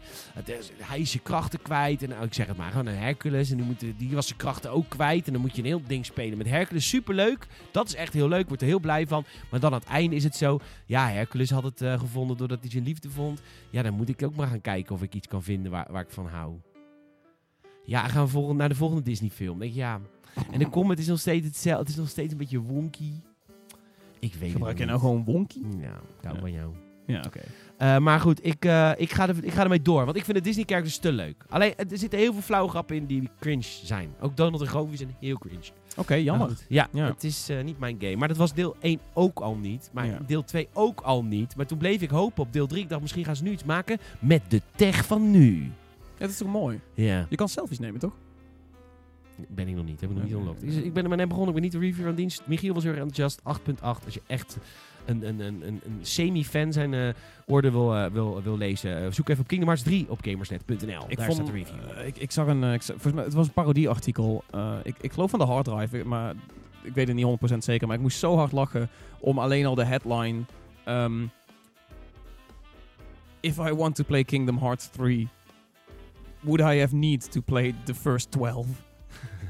hij is zijn krachten kwijt. En nou, ik zeg het maar, gewoon een Hercules. En die, moet, die was zijn krachten ook kwijt. En dan moet je een heel ding spelen met Hercules. Superleuk. Dat is echt heel leuk. Word er heel blij van. Maar dan aan het einde is het zo. Ja, Hercules had het eh, gevonden doordat hij zijn liefde vond. Ja, dan moet ik ook maar gaan kijken of ik iets kan vinden waar, waar ik van hou. Ja, gaan we naar de volgende Disney-film. Denk ik, ja. En de comment is nog steeds hetzelfde. Het is nog steeds een beetje wonky. Ik weet Gebruik je nou gewoon wonky? Ja, Ja. van jou. Ja, oké. Eh, maar goed, ik, eh, ik, ga er, ik ga ermee door. Want ik vind de Disney-characters te leuk. Alleen, er zitten heel veel flauwe grappen in die cringe zijn. Ook Donald en Goofy zijn heel cringe. Oké, jammer. Ja, Ja. het is eh, niet mijn game. Maar dat was deel 1 ook al niet. Maar Ja. deel 2 ook al niet. Maar toen bleef ik hopen op deel 3. Ik dacht, misschien gaan ze nu iets maken met de tech van nu. Ja, dat is toch mooi? Ja, Je kan selfies nemen, toch? Ben ik nog niet. Heb ik nog niet unlocked. Ik, ik ben er maar net begonnen. Ik ben niet de reviewer aan dienst. Michiel was heel erg enthousiast. 8.8. Als je echt een, een, een, een, een semi-fan zijn eh oordeel wil, eh, wil, wil lezen, eh, zoek even op Kingdom Hearts 3 op gamersnet.nl. Ik Daar vond, staat de review. ik, ik zag een, ik volgens mij, het was een parodieartikel. Ik, ik geloof van de harddrive, maar ik weet het niet 100% zeker. Maar ik moest zo hard lachen om alleen al de headline. ehm, If I want to play Kingdom Hearts 3, would I have need to play the first 12?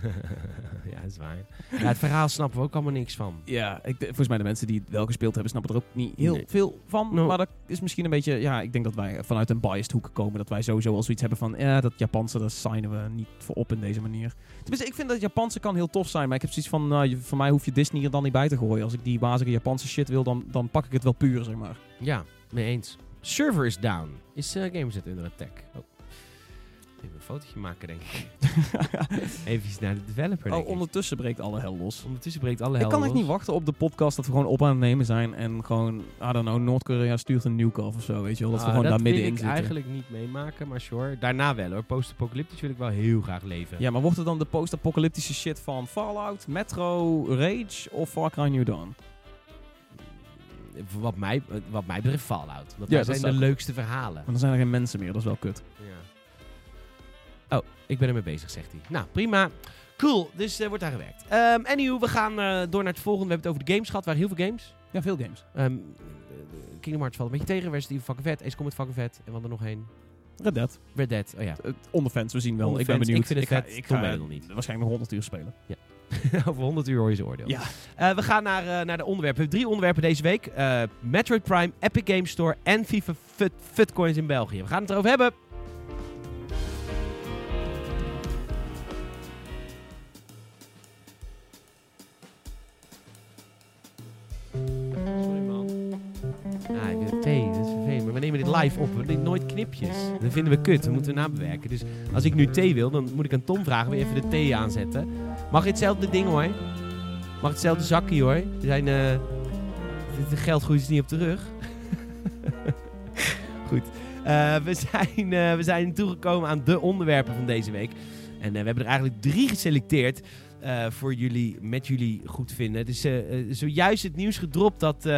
*laughs* ja, dat is waar. Ja, het verhaal snappen we ook allemaal niks van. Ja, ik, volgens mij de mensen die het wel gespeeld hebben, snappen er ook niet heel Nee. veel van. No. Maar dat is misschien een beetje, ja, ik denk dat wij vanuit een biased hoek komen. Dat wij sowieso al zoiets hebben van, ja, dat Japanse, daar signen we niet voor op in deze manier. Tenminste, ik vind dat Japanse kan heel tof zijn. Maar ik heb zoiets van, nou, voor mij hoef je Disney er dan niet bij te gooien. Als ik die wazige Japanse shit wil, dan, dan pak ik het wel puur, zeg maar. Ja, mee eens. Server is down. Is uh, Gamersnet under attack? Oh. Even een fotootje maken, denk ik. *laughs* Even naar de developer, Oh, ik. ondertussen breekt alle hel los. Ondertussen breekt alle Ik hel kan echt los. niet wachten op de podcast dat we gewoon op aan het nemen zijn. En gewoon, I don't know, Noord-Korea stuurt een af of zo, weet je wel. Dat we Ah, gewoon daar wil middenin ik zitten. eigenlijk niet meemaken, maar sure. Daarna wel hoor. Post-apocalyptisch wil ik wel heel graag leven. Ja, maar wordt het dan de post-apocalyptische shit van Fallout, Metro, Rage of Far Cry New Dawn? Wat mij, wat mij betreft Fallout. Dat Ja, zijn dat de leukste verhalen. Maar dan zijn er geen mensen meer, dat is wel kut. Ja. Oh, ik ben ermee bezig, zegt hij. Nou, prima. Cool, dus er wordt daar gewerkt. Um, anywho, we gaan eh, door naar het volgende. We hebben het over de games gehad. Er waren heel veel games. Ja, veel games. Ehm, Kingdom Hearts valt een beetje tegen. Resident Evil fucking vet. Ace Combat fucking vet. En wat er nog heen. Red Dead. Red Dead. Oh ja. Uh, onder fans, we zien wel. Ik ben benieuwd. ik vind het ga, vet. Ik ga weet het nog niet. waarschijnlijk nog 100 uur spelen. *laughs* Over 100 uur hoor je zijn oordeel. Ja. Eh, we gaan naar, eh, naar de onderwerpen. We hebben drie onderwerpen deze week. Eh, Metroid Prime, Epic Games Store en FIFA Fut, Futcoins in België. We gaan het erover hebben. Live op. We nooit knipjes. Dat vinden we kut. Dat moeten we nabewerken. Dus als ik nu thee wil, dan moet ik aan Tom vragen. Je even de thee aanzetten? Mag hetzelfde ding hoor? Mag hetzelfde zakje hoor? We zijn... eh het geld groeit dus niet op de rug. *laughs* Goed. Eh, we, zijn, eh, we zijn toegekomen aan de onderwerpen van deze week. En we hebben er eigenlijk drie geselecteerd voor jullie, met jullie goed vinden. Het is zojuist het nieuws gedropt dat...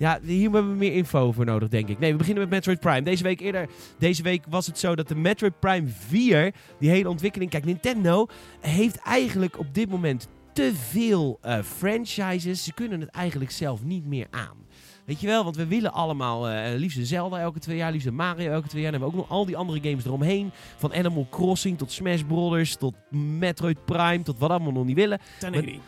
ja, hier hebben we meer info voor nodig, denk ik. Nee, we beginnen met Metroid Prime. Deze week eerder, deze week was het zo dat de Metroid Prime 4, die hele ontwikkeling... Kijk, Nintendo heeft eigenlijk op dit moment te veel eh, franchises. Ze kunnen het eigenlijk zelf niet meer aan. Weet je wel, want we willen allemaal eh liefst Zelda elke twee jaar, liefst Mario elke twee jaar. Dan hebben we ook nog al die andere games eromheen. Van Animal Crossing tot Smash Brothers, tot Metroid Prime, tot wat allemaal nog niet willen. 1080.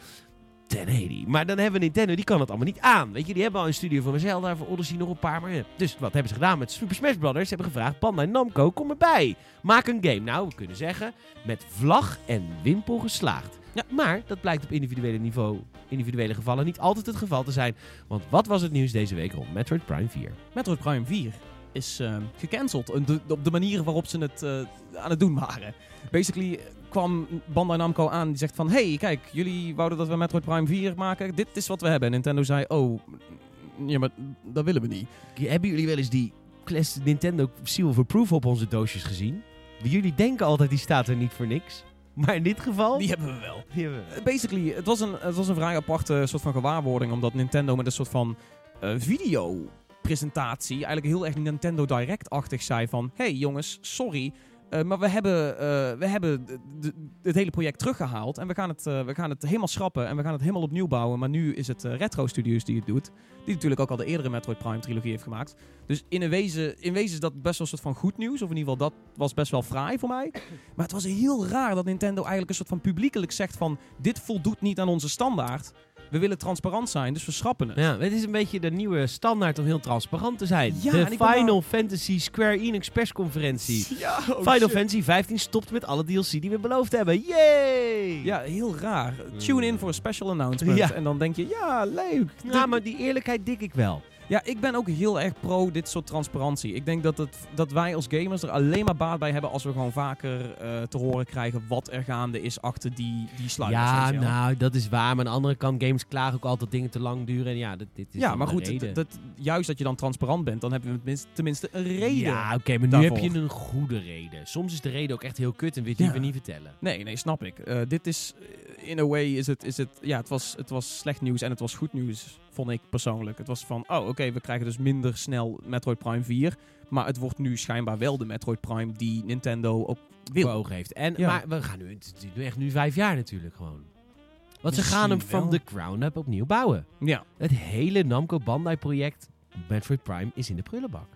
1080. Maar dan hebben we Nintendo, die kan het allemaal niet aan. Weet je, die hebben al een studio voor Zelda, voor Odyssey nog een paar. Maar ja. Dus wat hebben ze gedaan met Super Smash Brothers? Ze hebben gevraagd, Bandai Namco, kom erbij. Maak een game. Nou, we kunnen zeggen, met vlag en wimpel geslaagd. Ja, maar dat blijkt op individuele niveau, individuele gevallen niet altijd het geval te zijn. Want wat was het nieuws deze week rond Metroid Prime 4? Metroid Prime 4 is eh, gecanceld. En de- op de manier waarop ze het eh, aan het doen waren. Basically eh, kwam Bandai Namco aan die zegt van... Hey, kijk, jullie wouden dat we Metroid Prime 4 maken. Dit is wat we hebben. En Nintendo zei... Oh, ja, maar dat willen we niet. Hebben jullie wel eens die Nintendo Seal of Approval op onze doosjes gezien? Jullie denken altijd die staat er niet voor niks. Maar in dit geval... Die hebben we wel. die hebben we. Basically, het was, een, het was een vrij aparte soort van gewaarwording. Omdat Nintendo met een soort van eh, video-presentatie... eigenlijk heel erg Nintendo Direct-achtig zei van... Hey jongens, sorry... eh, maar we hebben, eh, we hebben het hele project teruggehaald. En we gaan, het, eh, we gaan het helemaal schrappen. En we gaan het helemaal opnieuw bouwen. Maar nu is het Retro Studios die het doet. Die natuurlijk ook al de eerdere Metroid Prime trilogie heeft gemaakt. Dus in, een wezen, in wezen is dat best wel een soort van goed nieuws. Of in ieder geval, dat was best wel fraai voor mij. *coughs* Maar het was heel raar dat Nintendo eigenlijk een soort van publiekelijk zegt van... Dit voldoet niet aan onze standaard. We willen transparant zijn, dus we schrappen het. Ja, het is een beetje de nieuwe standaard om heel transparant te zijn. Ja, de Final Fantasy Square Enix persconferentie. *laughs* Ja, oh Final shit. Fantasy 15 stopt met alle DLC die we beloofd hebben. Yay! Ja, heel raar. Tune in voor een special announcement. Ja. En dan denk je, ja, leuk. Ja, maar die eerlijkheid dik ik wel. Ja, ik ben ook heel erg pro dit soort transparantie. Ik denk dat, het, dat wij als gamers er alleen maar baat bij hebben als we gewoon vaker eh, te horen krijgen wat er gaande is achter die, die sluiters. ja, weet je nou, dat is waar. Maar aan de andere kant, games klagen ook altijd dingen te lang duren. En ja, dit, dit is ja maar goed, dat, juist dat je dan transparant bent, dan hebben we tenminste, een reden. Ja, oké, maar nu daarvoor. heb je een goede reden. Soms is de reden ook echt heel kut en wil je Ja. niet vertellen. Nee, nee, snap ik. Eh, dit is, eh, in a way, is het, is het, ja, het was, het was slecht nieuws en het was goed nieuws vond ik persoonlijk. Het was van, oh oké, we krijgen dus minder snel Metroid Prime 4. Maar het wordt nu schijnbaar wel de Metroid Prime die Nintendo ook wil. heeft. En, Ja. Maar we gaan nu, het echt nu vijf jaar natuurlijk gewoon. Want ze gaan hem van de ground up opnieuw bouwen. Ja. Het hele Namco Bandai project Metroid Prime is in de prullenbak.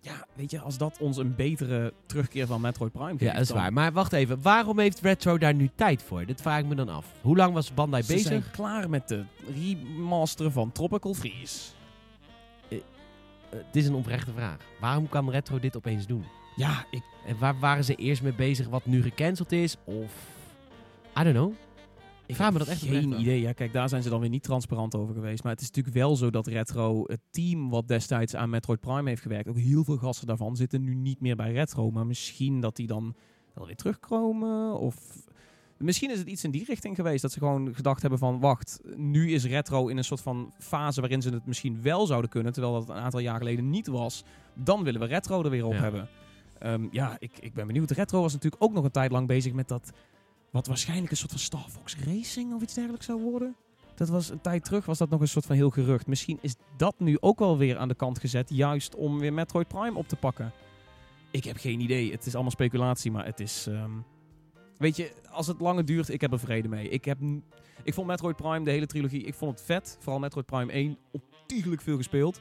Ja, weet je, als dat ons een betere terugkeer van Metroid Prime geeft. Ja, dat is dan- waar. Maar wacht even, waarom heeft Retro daar nu tijd voor? Dat vraag ik me dan af. Hoe lang was Bandai Ze bezig? zijn klaar met de remasteren van Tropical Freeze. Eh, het is een oprechte vraag. Waarom kan Retro dit opeens doen? Ja, ik, En waar waren ze eerst mee bezig wat nu gecanceld is? Of... I don't know. Ik vraag me dat echt geen idee. Ja, kijk, daar zijn ze dan weer niet transparant over geweest. Maar het is natuurlijk wel zo dat Retro, het team wat destijds aan Metroid Prime heeft gewerkt, ook heel veel gasten daarvan zitten nu niet meer bij Retro. Maar misschien dat die dan wel weer terugkomen. Of misschien is het iets in die richting geweest. Dat ze gewoon gedacht hebben van, wacht, nu is Retro in een soort van fase waarin ze het misschien wel zouden kunnen. Terwijl dat een aantal jaar geleden niet was. Dan willen we Retro er weer op Ja. hebben. Ehm, ja, ik, ik ben benieuwd. Retro was natuurlijk ook nog een tijd lang bezig met dat... Wat waarschijnlijk een soort van Star Fox Racing of iets dergelijks zou worden. Dat was een tijd terug, was dat nog een soort van heel gerucht. Misschien is dat nu ook wel weer aan de kant gezet. Juist om weer Metroid Prime op te pakken. Ik heb geen idee. Het is allemaal speculatie, maar het is... ehm, Weet je, als het langer duurt, ik heb er vrede mee. Ik, heb, ik vond Metroid Prime, de hele trilogie, ik vond het vet. Vooral Metroid Prime 1, ontiegelijk veel gespeeld.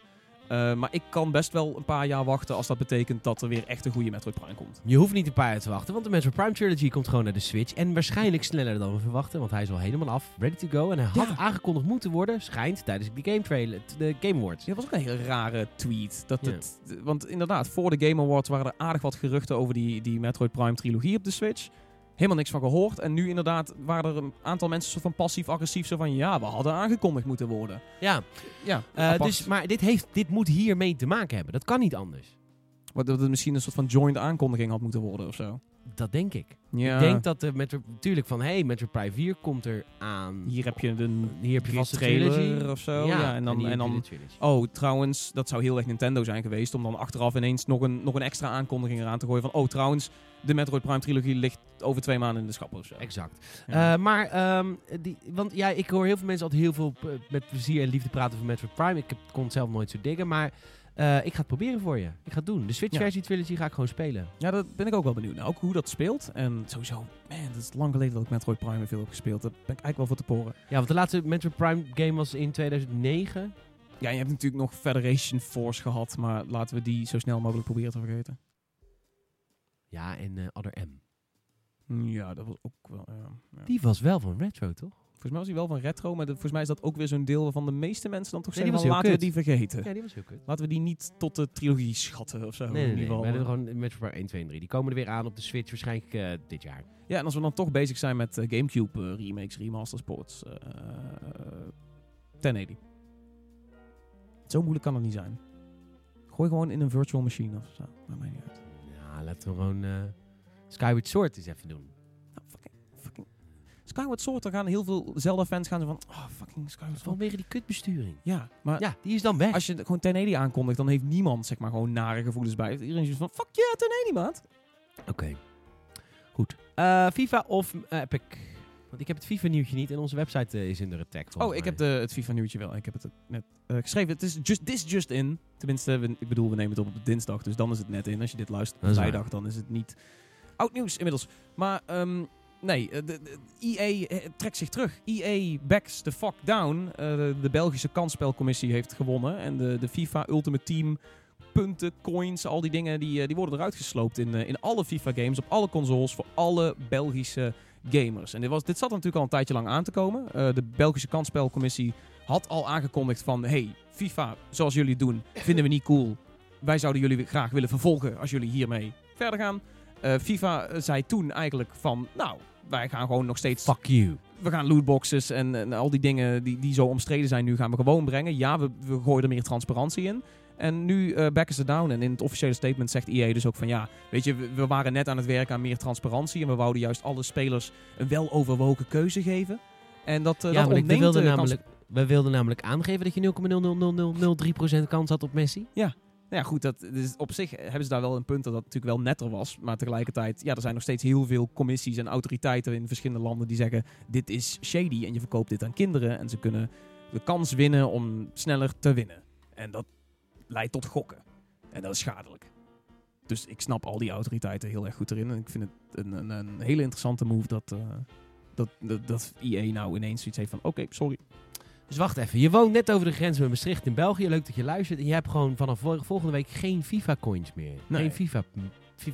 Eh, maar ik kan best wel een paar jaar wachten als dat betekent dat er weer echt een goede Metroid Prime komt. Je hoeft niet een paar jaar te wachten, want de Metroid Prime Trilogy komt gewoon naar de Switch. En waarschijnlijk sneller dan we verwachten, want hij is al helemaal af, ready to go. En hij had aangekondigd moeten worden, schijnt, tijdens de Game, trailer, de Game Awards. Ja, dat was ook een hele rare tweet. Dat Ja. het, want inderdaad, voor de Game Awards waren er aardig wat geruchten over die, die Metroid Prime trilogie op de Switch. Helemaal niks van gehoord. En nu inderdaad waren er een aantal mensen soort van passief-agressief. Zo van, ja, we hadden aangekondigd moeten worden. Ja, Ja, eh, dus, maar dit, heeft, dit moet hiermee te maken hebben. Dat kan niet anders. Wat dat het misschien een soort van joint aankondiging had moeten worden of zo. Dat denk ik. Ja, Ik denk dat de Metroid, natuurlijk van, hey, Metroid Prime 4 komt er aan. hier heb je de Hier heb je vast trailer trilogy. of zo. Ja, en dan, en dan. Oh, trouwens, dat zou heel erg Nintendo zijn geweest. Om dan achteraf ineens nog een, nog een extra aankondiging eraan te gooien. Van, oh, trouwens, de Metroid Prime trilogie ligt over twee maanden in de schappen of zo. Exact. Ja. Eh, maar, ehm, die, want ja, ik hoor heel veel mensen altijd heel veel eh, met plezier en liefde praten over Metroid Prime. Ik heb, kon het zelf nooit zo diggen, maar eh, ik ga het proberen voor je. Ik ga het doen. De Switch-versie Trilogy ga ik gewoon spelen. Ja, daar ben ik ook wel benieuwd naar. Ook hoe dat speelt. En sowieso, man, het is lang geleden dat ik Metroid Prime veel heb gespeeld. Daar ben ik eigenlijk wel voor te poren. Ja, want de laatste Metroid Prime game was in 2009. Ja, je hebt natuurlijk nog Federation Force gehad. Maar laten we die zo snel mogelijk proberen te vergeten. Ja, en eh Other M. Ja, dat was ook wel... ja, ja. Die was wel van Retro, toch? Volgens mij was hij wel van retro. Maar de- volgens mij is dat ook weer zo'n deel waarvan de meeste mensen dan toch Nee, zeggen van, laten we die vergeten. Ja, die was heel kut. Laten we die niet tot de trilogie schatten of zo. Nee, in nee, ieder nee. geval. Maar er gewoon Metroid Prime 1, 2 en 3. Die komen er weer aan op de Switch waarschijnlijk eh, dit jaar. Ja, en als we dan toch bezig zijn met eh, Gamecube eh, remakes, remasters, ports. eh 1080. Zo moeilijk kan het niet zijn. Gooi gewoon in een virtual machine of zo. Maakt mij niet uit. Ja, laten we gewoon Skyward Sword eens even doen. Skyward Sword, daar gaan heel veel Zelda-fans gaan zo van... Oh, fucking Skyward Sword. Vanwege die kutbesturing. Ja, maar Ja, die is dan weg. als je gewoon 1080 aankondigt, dan heeft niemand zeg maar gewoon nare gevoelens bij. Iedereen is van, fuck yeah, 1080 maat. Oké. Goed. Eh, FIFA of eh, Epic? Want ik heb het FIFA-nieuwtje niet en onze website eh, is in de attack. Oh, ik heb de, het FIFA-nieuwtje wel. Ik heb het net geschreven. Het is just, this just in. Tenminste, we- ik bedoel, we nemen het op op dinsdag. Dus dan is het net in. Als je dit luistert op vrijdag, dan is het niet oud nieuws inmiddels. Maar ehm, nee, eh, de, EA eh, trekt zich terug. EA backs the fuck down. Eh, de, Belgische kansspelcommissie heeft gewonnen. En de, de FIFA Ultimate Team punten, coins, al die dingen, die, die worden eruit gesloopt in, in alle FIFA-games, op alle consoles, voor alle Belgische gamers. En dit, was, dit zat natuurlijk al een tijdje lang aan te komen. De Belgische kansspelcommissie had al aangekondigd van... Hey, FIFA, zoals jullie doen, vinden we niet cool. Wij zouden jullie graag willen vervolgen als jullie hiermee verder gaan. Eh, FIFA zei toen eigenlijk van... Nou, wij gaan gewoon nog steeds... Fuck you. We gaan lootboxes en, en al die dingen die, die zo omstreden zijn nu gaan we gewoon brengen. Ja, we, we gooien er meer transparantie in. En nu eh backen ze down. En in het officiële statement zegt EA dus ook van ja, weet je, we, we waren net aan het werken aan meer transparantie. En we wouden juist alle spelers een weloverwogen keuze geven. En dat, eh ja, dat ik, we, ontneemt wilden namelijk, we wilden namelijk aangeven dat je 0,00003% kans had op Messi. Nou ja, goed, dat, dus op zich hebben ze daar wel een punt dat dat natuurlijk wel netter was. Maar tegelijkertijd, ja, er zijn nog steeds heel veel commissies en autoriteiten in verschillende landen die zeggen: dit is shady en je verkoopt dit aan kinderen. En ze kunnen de kans winnen om sneller te winnen. En dat leidt tot gokken. En dat is schadelijk. Dus ik snap al die autoriteiten heel erg goed erin. En ik vind het een, een, een hele interessante move dat, uh, dat, dat, dat EA nou ineens zoiets heeft van... Oké, sorry. Dus wacht even. Je woont net over de grens met Maastricht in België. Leuk dat je luistert. En je hebt gewoon vanaf volgende week geen FIFA-coins meer. Nee. Geen FIFA...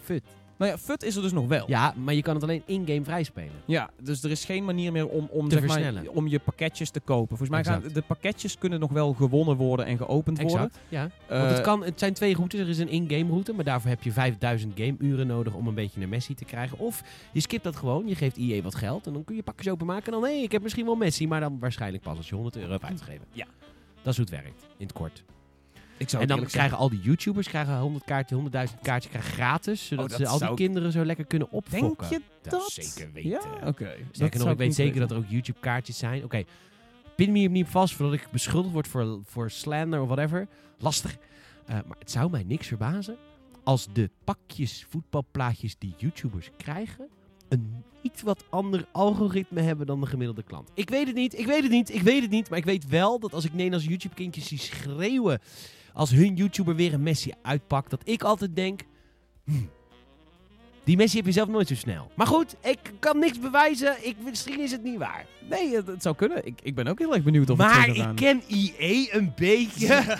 FUT. Nou ja, FUT is er dus nog wel. Ja, maar je kan het alleen in-game vrijspelen. Ja, dus er is geen manier meer om, om, Te zeg maar, versnellen. om je pakketjes te kopen. Volgens mij gaan Exact. de pakketjes kunnen nog wel gewonnen worden en geopend worden. Exact, ja. Eh, Want het, kan, het zijn twee routes. Er is een in-game route, maar daarvoor heb je 5000 game-uren nodig om een beetje een Messi te krijgen. Of je skipt dat gewoon, je geeft EA wat geld en dan kun je pakjes openmaken. En dan, hé, ik heb misschien wel Messi, maar dan waarschijnlijk pas als je 100 euro hebt uitgegeven. Ja. Dat is hoe het werkt, in het kort. Ik zou En dan krijgen al die YouTubers krijgen 100 kaartjes, 100.000 kaartjes krijgen gratis, zodat Oh, dat ze al die kinderen zo lekker kunnen opfokken. Denk je dat? zeker weten. Ja, oké. Sterker nog, ik weet zeker dat er ook YouTube-kaartjes zijn. Oké, pin me hier niet vast voordat ik beschuldigd word voor, voor slander of whatever. Lastig. Eh, maar het zou mij niks verbazen als de pakjes voetbalplaatjes die YouTubers krijgen... een iets wat ander algoritme hebben dan de gemiddelde klant. Ik weet het niet, ik weet het niet, ik weet het niet. Maar ik weet wel dat als ik Nederlandse YouTube-kindjes zie schreeuwen... als hun YouTuber weer een Messi uitpakt... dat ik altijd denk... hmm, die Messi heb je zelf nooit zo snel. Maar goed, ik kan niks bewijzen. Ik, misschien is het niet waar. Nee, het, het zou kunnen. Ik, ik ben ook heel erg benieuwd of het maar zo gaat ik ken EA een beetje.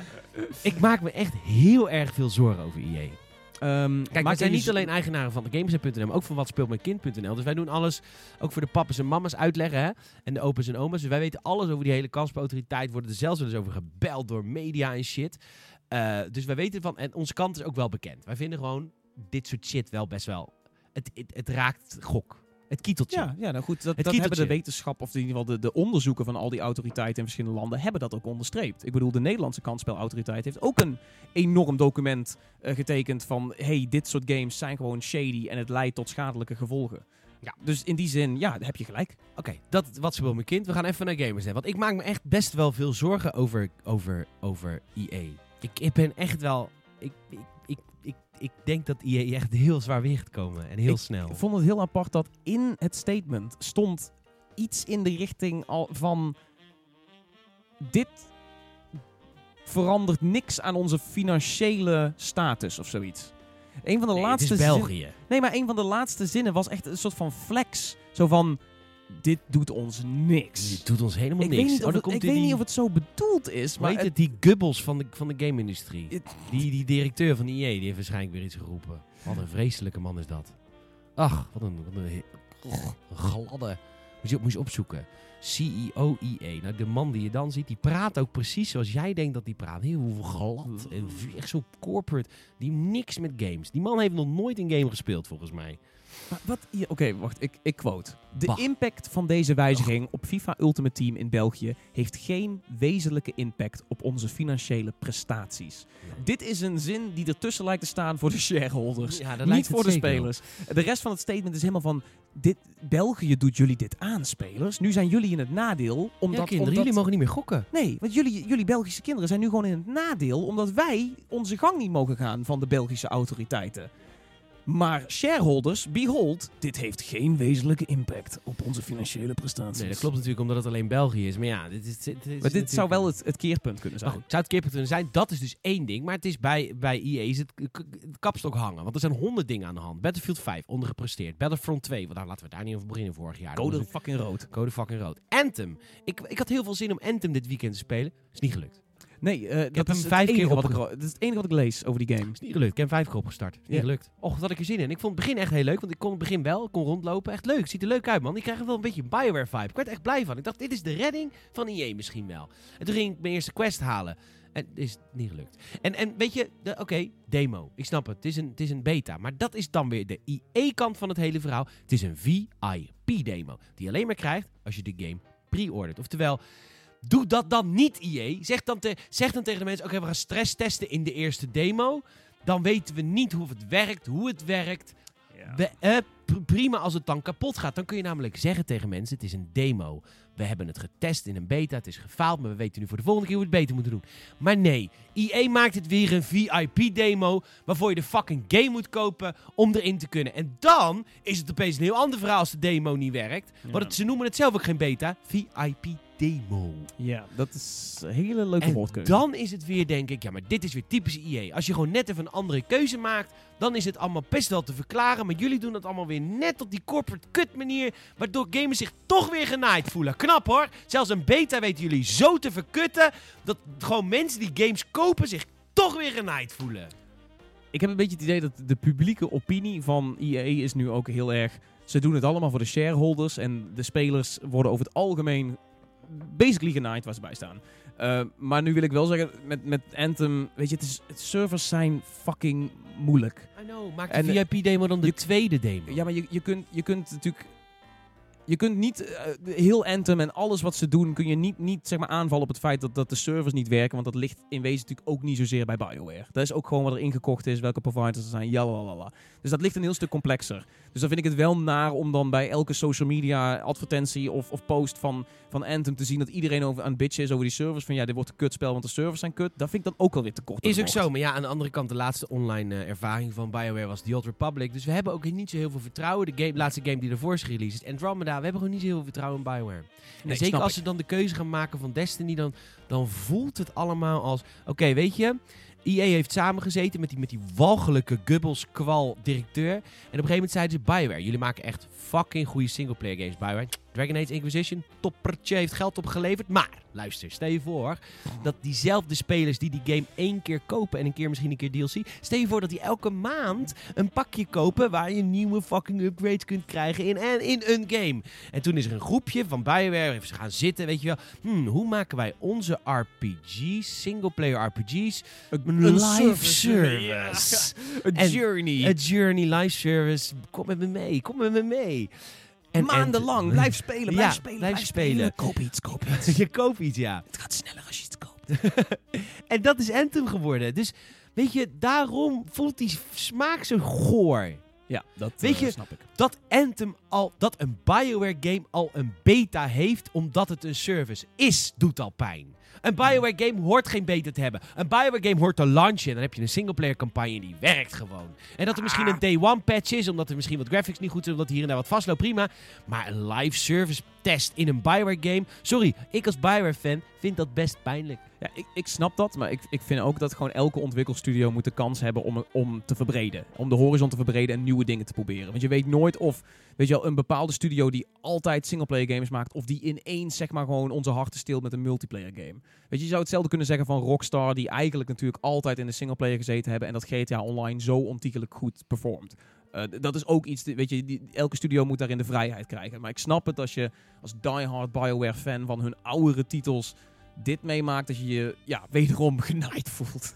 *laughs* ik maak me echt heel erg veel zorgen over EA. Ehm, Kijk, wij zijn niet alleen eigenaren van de maar ook van wat speelt mijn kind.nl. Dus wij doen alles, ook voor de papa's en mama's uitleggen, hè. En de opa's en oma's. Dus wij weten alles over die hele kansspelautoriteit. Worden er zelfs wel eens over gebeld door media en shit. Eh, dus wij weten van, en onze kant is ook wel bekend. Wij vinden gewoon dit soort shit wel best wel, het, het, het raakt gok. Het kieteltje. Ja, ja, nou goed, dat, Het dat hebben de wetenschap, of in ieder geval de, de onderzoeken van al die autoriteiten in verschillende landen, hebben dat ook onderstreept. Ik bedoel, de Nederlandse kansspelautoriteit heeft ook een enorm document eh, getekend van, hey, dit soort games zijn gewoon shady en het leidt tot schadelijke gevolgen. Ja. Dus in die zin, ja, heb je gelijk. Oké, dat wat speelt mijn kind. We gaan even naar gamers net. Want ik maak me echt best wel veel zorgen over, over, over EA. Ik, ik ben echt wel... Ik, ik, ik, denk dat EA echt heel zwaar weer gaat komen. En heel Ik snel. Ik vond het heel apart dat in het statement stond iets in de richting al van dit verandert niks aan onze financiële status of zoiets. Een van de Nee, laatste het is zin- België. Nee, maar een van de laatste zinnen was echt een soort van flex. Zo van dit doet ons niks. Het doet ons helemaal Ik niks. weet, niet Oh, of, dan het, komt ik die- weet niet die- of het zo bedoeld is, maar heet het- het? Die gubbels van de, van de game-industrie. Het- Die, die directeur van EA, die heeft waarschijnlijk weer iets geroepen. Wat een vreselijke man is dat. Ach, wat een, wat een gladde. Moet je, moet je opzoeken. CEO EA. Nou, de man die je dan ziet, die praat ook precies zoals jij denkt dat die praat. Heel glad en echt zo corporate. Die niks met games. Die man heeft nog nooit een game gespeeld, volgens mij. Maar wat hier, oké, wacht, ik, ik quote. De Bah. impact van deze wijziging op FIFA Ultimate Team in België heeft geen wezenlijke impact op onze financiële prestaties. Dit is een zin die ertussen lijkt te staan voor de shareholders. Ja, niet voor de spelers. De rest van het statement is helemaal van... Dit, België doet jullie dit aan, spelers. Nu zijn jullie in het nadeel. Ja, Omdat, kinderen, omdat- jullie mogen niet meer gokken. Nee, want jullie, jullie Belgische kinderen zijn nu gewoon in het nadeel... omdat wij onze gang niet mogen gaan van de Belgische autoriteiten. Maar shareholders, behold, dit heeft geen wezenlijke impact op onze financiële prestaties. Nee, dat klopt natuurlijk omdat het alleen België is. Maar ja, dit is, dit is Maar dit natuurlijk- zou wel het, het keerpunt kunnen zijn. goed, zou het keerpunt kunnen zijn? Dat is dus één ding. Maar het is bij, bij EA is het, het kapstok hangen. Want er zijn honderd dingen aan de hand. Battlefield 5, ondergepresteerd. Battlefront 2, want nou, laten we daar niet over beginnen vorig jaar. Code fucking rood. Code fucking rood. Anthem. Ik, ik had heel veel zin om Anthem dit weekend te spelen. Is niet gelukt. Nee, eh, dat hem is het vijf keer ik, opge- dat is het enige wat ik lees over die game. Is niet gelukt. Ik heb hem vijf keer opgestart. Is niet Ja. gelukt. Och, wat had ik er zin in. Ik vond het begin echt heel leuk. Want ik kon het begin wel. Ik kon rondlopen. Echt leuk. Ziet er leuk uit, man. Ik krijg wel een beetje een Bioware vibe. Ik werd er echt blij van. Ik dacht, dit is de redding van EA misschien wel. En toen ging ik mijn eerste quest halen. En het is niet gelukt. En, en weet je, de- oké, demo. Ik snap het. Het is, een, het is een beta. Maar dat is dan weer de EA-kant van het hele verhaal. Het is een VIP-demo. Die je alleen maar krijgt als je de game pre-ordert. Oftewel, doe dat dan niet, EA. Zeg dan, te, zeg dan tegen de mensen, oké, we gaan stress testen in de eerste demo. Dan weten we niet hoe het werkt, hoe het werkt. We, eh, pr- prima als het dan kapot gaat. Dan kun je namelijk zeggen tegen mensen: het is een demo. We hebben het getest in een beta. Het is gefaald. Maar we weten nu voor de volgende keer hoe we het beter moeten doen. Maar nee, EA maakt het weer een VIP-demo. Waarvoor je de fucking game moet kopen om erin te kunnen. En dan is het opeens een heel ander verhaal als de demo niet werkt. Want het- ze noemen het zelf ook geen beta. VIP demo. Ja, dat is een hele leuke En woordkeuze. dan is het weer, denk ik, ja, maar dit is weer typisch EA. Als je gewoon net even een andere keuze maakt, dan is het allemaal best wel te verklaren. Maar jullie doen het allemaal weer net op die corporate kut manier, waardoor gamers zich toch weer genaaid voelen. Knap hoor. Zelfs een beta weten jullie zo te verkutten, dat gewoon mensen die games kopen zich toch weer genaaid voelen. Ik heb een beetje het idee dat de publieke opinie van EA is nu ook heel erg... Ze doen het allemaal voor de shareholders en de spelers worden over het algemeen basically genaaid ze bij staan. Uh, maar nu wil ik wel zeggen, met, met Anthem, weet je, het is, het servers zijn fucking moeilijk. I know, maak de eh, VIP-demo dan de je- tweede demo. Ja, maar je, je, kunt, je kunt natuurlijk... Je kunt niet eh, heel Anthem en alles wat ze doen, kun je niet, niet zeg maar, aanvallen op het feit dat, dat de servers niet werken. Want dat ligt in wezen natuurlijk ook niet zozeer bij BioWare. Dat is ook gewoon wat er ingekocht is, welke providers er zijn, jalalala. Dus dat ligt een heel stuk complexer. Dus dan vind ik het wel naar om dan bij elke social media advertentie of, of post van, van Anthem te zien dat iedereen over aan het bitchen is over die servers. Van ja, dit wordt een kutspel, want de servers zijn kut. Dat vind ik dan ook alweer te kort. Is ook zo, maar ja, aan de andere kant, de laatste online eh, ervaring van BioWare was The Old Republic. Dus we hebben ook niet zo heel veel vertrouwen. De game, laatste game die ervoor is gereleased is Andromeda. We hebben gewoon niet zo heel veel vertrouwen in BioWare. en Nee, zeker als ze dan de keuze gaan maken van Destiny, dan, dan voelt het allemaal als... Oké, weet je, EA heeft samengezeten met die, met die walgelijke Gubbels kwal directeur. En op een gegeven moment zeiden ze, BioWare, jullie maken echt fucking goede singleplayer games, BioWare. Dragon Age Inquisition, toppertje, heeft geld opgeleverd. Maar, luister, stel je voor dat diezelfde spelers die die game één keer kopen en een keer misschien een keer DLC. Stel je voor dat die elke maand een pakje kopen waar je nieuwe fucking upgrades kunt krijgen in, en in een game. En toen is er een groepje van BioWare, ze gaan zitten, weet je wel. Hmm, hoe maken wij onze RPG's, singleplayer RPG's, een live service? Een En- journey. Een journey live service. Kom met me mee, kom met me mee. En- Maandenlang, en- *laughs* blijf spelen, blijf Ja, spelen, blijf spelen. Koop iets, koop *laughs* iets. je koopt iets, ja. Het gaat sneller als je iets koopt. *laughs* En dat is Anthem geworden. Dus weet je, daarom voelt die smaak zo goor. Ja, dat Weet eh, je- snap ik. Dat Anthem al, dat een BioWare game al een beta heeft omdat het een service is, doet al pijn. Een BioWare game hoort geen beta te hebben. Een BioWare game hoort te launchen en dan heb je een singleplayer campagne die werkt gewoon. En dat er misschien een day one patch is, omdat er misschien wat graphics niet goed zijn, omdat hier en daar wat vastloopt, prima. Maar een live service test in een BioWare game, sorry, ik als BioWare fan vind dat best pijnlijk. Ja, ik, ik snap dat, maar ik, ik vind ook dat gewoon elke ontwikkelstudio moet de kans hebben om, om te verbreden. Om de horizon te verbreden en nieuwe dingen te proberen. Want je weet nooit of, weet je wel, een bepaalde studio die altijd singleplayer games maakt, of die ineens zeg maar gewoon onze harten steelt met een multiplayer game. Weet je, je zou hetzelfde kunnen zeggen van Rockstar, die eigenlijk natuurlijk altijd in de singleplayer gezeten hebben en dat GTA Online zo ontiegelijk goed performt. Eh, dat is ook iets, weet je, die, elke studio moet daarin de vrijheid krijgen. Maar ik snap het als je als diehard BioWare fan van hun oudere titels dit meemaakt, dat je je ja, wederom *laughs* genaaid voelt.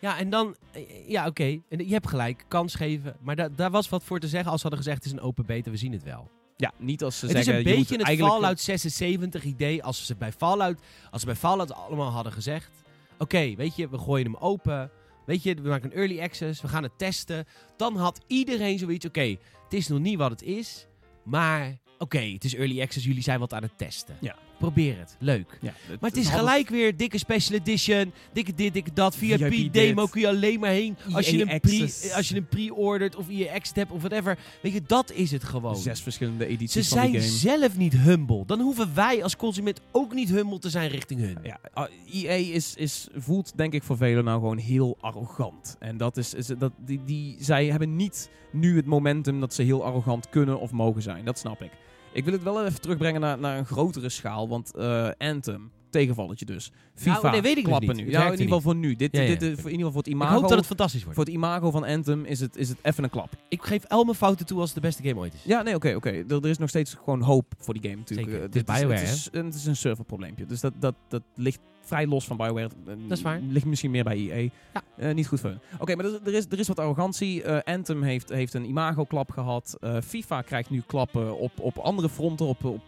Ja, en dan, eh, ja oké, je hebt gelijk, kans geven. Maar da- daar was wat voor te zeggen als ze hadden gezegd het is een open beta, we zien het wel. Ja, niet als ze het is zeggen... een beetje het eigenlijk- Fallout 76 idee als ze bij Fallout, als ze bij Fallout allemaal hadden gezegd, oké, weet je, we gooien hem open. Weet je, we maken een early access, we gaan het testen. Dan had iedereen zoiets, oké, het is nog niet wat het is, maar oké, het is early access, jullie zijn wat aan het testen. Ja. Probeer het, leuk. Ja, Maar het is gelijk weer dikke special edition, dikke dit, dikke dat, VIP VIP demo dit. kun je alleen maar heen als je, een pre, als je een pre-ordert of EA Access hebt of whatever. Weet je, dat is het gewoon. Zes verschillende Ze edities van zijn die game. zelf niet humble. Dan hoeven wij als consument ook niet humble te zijn richting hun. Ja, ah, EA is, is, voelt denk ik voor velen nou gewoon heel arrogant. En dat is, is dat, die, die, zij hebben niet nu het momentum dat ze heel arrogant kunnen of mogen zijn. Dat snap ik. Ik wil het wel even terugbrengen naar, naar een grotere schaal. Want eh, Anthem, tegenvalletje dus. FIFA, Nou, nee, weet ik dus klappen nu. Ja, in ieder geval voor nu. Dit, Ja, ja. dit, dit- voor, in ieder geval voor het Ik imago. hoop dat het fantastisch wordt. Voor het imago van Anthem is het, is het even een klap. Ik geef al mijn fouten toe als het de beste game ooit is. Ja, nee, oké, oké. Er, er is nog steeds gewoon hoop voor die game natuurlijk. Zeker. Eh, Het is dit BioWare, het is, het is een serverprobleempje. Dus dat, dat, dat ligt vrij los van BioWare. Eh, Dat is waar. Ligt misschien meer bij EA. Ja. Eh, niet goed voor hun. Oké, maar er, is, er is wat arrogantie. Eh, Anthem heeft, heeft een imago-klap gehad. Eh, FIFA krijgt nu klappen op, op andere fronten. Op, op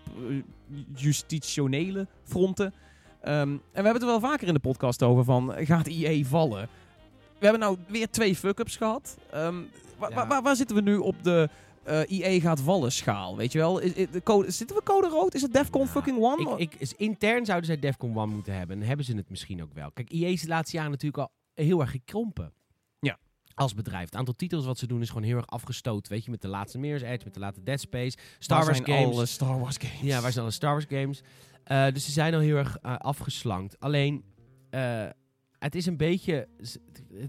justitionele fronten. Ehm, en we hebben het er wel vaker in de podcast over van... Gaat EA vallen? We hebben nou weer twee fuck-ups gehad. Ehm, wa- Ja. wa- waar, waar zitten we nu op de... eh EA gaat vallen schaal, weet je wel? Is, is de code, zitten we code rood? Is het Defcon Ja, fucking one? Ik, ik, is intern zouden zij Defcon 1 moeten hebben. En hebben ze het misschien ook wel. Kijk, EA is de laatste jaren natuurlijk al heel erg gekrompen. Ja. Als bedrijf. Het aantal titels wat ze doen is gewoon heel erg afgestoten. Weet je, met de laatste Mirror's Edge, met de laatste Dead Space, Star Waar Wars zijn games. alle Star Wars games. Ja, waar zijn alle Star Wars games? Eh, dus ze zijn al heel erg eh, afgeslankt. Alleen, eh, het is een beetje...